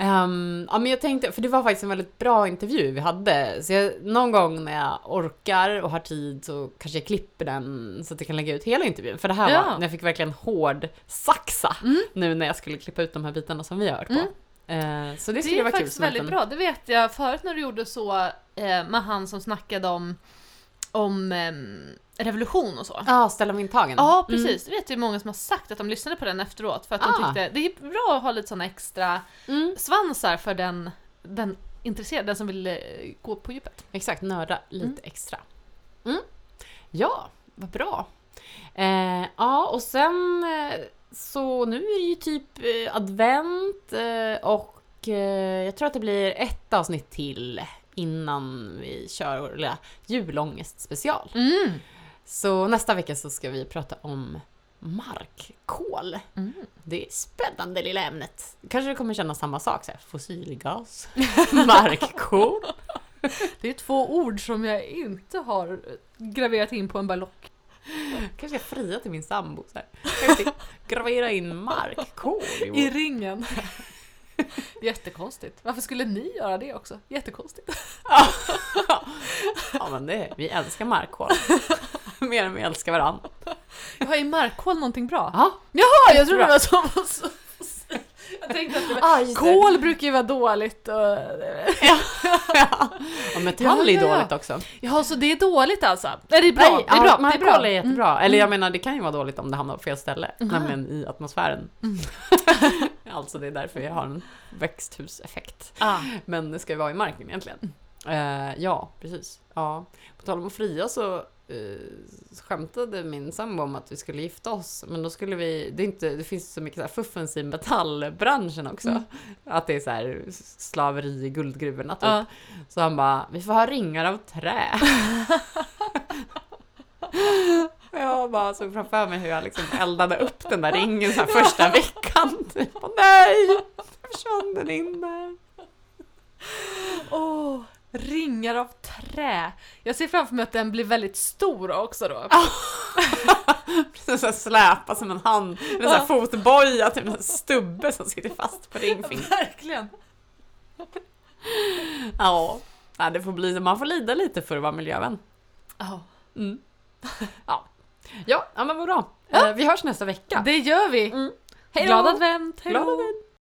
Ehm, ja men jag tänkte, för det var faktiskt en väldigt bra intervju vi hade. Så jag, någon gång när jag orkar och har tid så kanske jag klipper den så att jag kan lägga ut hela intervjun. För det här Ja. var när jag fick verkligen hård saxa Mm. nu när jag skulle klippa ut de här bitarna som vi har hört på. Mm. Eh, så det Det skulle är vara kul faktiskt som en väldigt bra. Det vet jag förut när du gjorde så eh, med han som snackade om, om ehm, revolution och så. Ja, ställa mig intagen. Ja, Mm. precis. Det vet jag många som har sagt att de lyssnade på den efteråt för att de Ah. tyckte det är bra att ha lite såna extra Mm. svansar för den, den intresserade, den som vill eh, gå på djupet. Exakt, nörda lite Mm. extra. Mm. Ja, vad bra. Eh, ja, och sen eh, så nu är det ju typ eh, advent eh, och eh, jag tror att det blir ett avsnitt till innan vi kör vår lilla julångest special. Mm. Så nästa vecka så ska vi prata om markkol. Mm. Det är spännande lilla ämnet. Kanske det kommer kännas samma sak, så här, fossilgas, markkol. Det är två ord som jag inte har graverat in på en ballock. Kanske jag fria till min sambo så här. Kanske gravera in markkol i I ringen. Jättekonstigt. Varför skulle ni göra det också? Jättekonstigt. Ja men det, vi älskar markkol. Mer än vi älskar varandra. Ja, är markkol någonting bra? Ja, Jaha, jag trodde det var så. Jag tänkte att det var... ah, det. Kol brukar ju vara dåligt och... Ja, ja metall är Ja, ja, ja. dåligt också. Ja, så det är dåligt alltså? Nej, det är bra. Nej, det är bra. ja, det är bra. är jättebra. Eller jag menar, det kan ju vara dåligt om det hamnar på fel ställe. Mhm. Nämligen i atmosfären. Mm. alltså det är därför jag har en växthuseffekt. Ah. Men det ska ju vara i marken egentligen. Eh, ja, precis. Ja. På tal om att fria så uh, skämtade min sambo om att vi skulle gifta oss. Men då skulle vi, det, inte, det finns så mycket så fuffens i metallbranschen också. Mm. Att det är så här slaveri i guldgruvorna typ. Ja. Så han bara, vi får ha ringar av trä. Jag bara såg framför mig hur jag liksom eldade upp den där ringen så första veckan. Typ. Och nej! Försvann den in där. Åh, ringar av trä. Jag ser framför mig att den blir väldigt stor också då. Så här släpa som en hand med här fotboja, typ en stubbe som sitter fast på ringfingret. Verkligen. Ja, Ja, det får bli, man får lida lite för att vara miljövän. Ja. Mm. Ja. Ja, ja, men vad bra. Eh, Vi hörs nästa vecka. Det gör vi. Mm. Glad advent, hej Glad advent!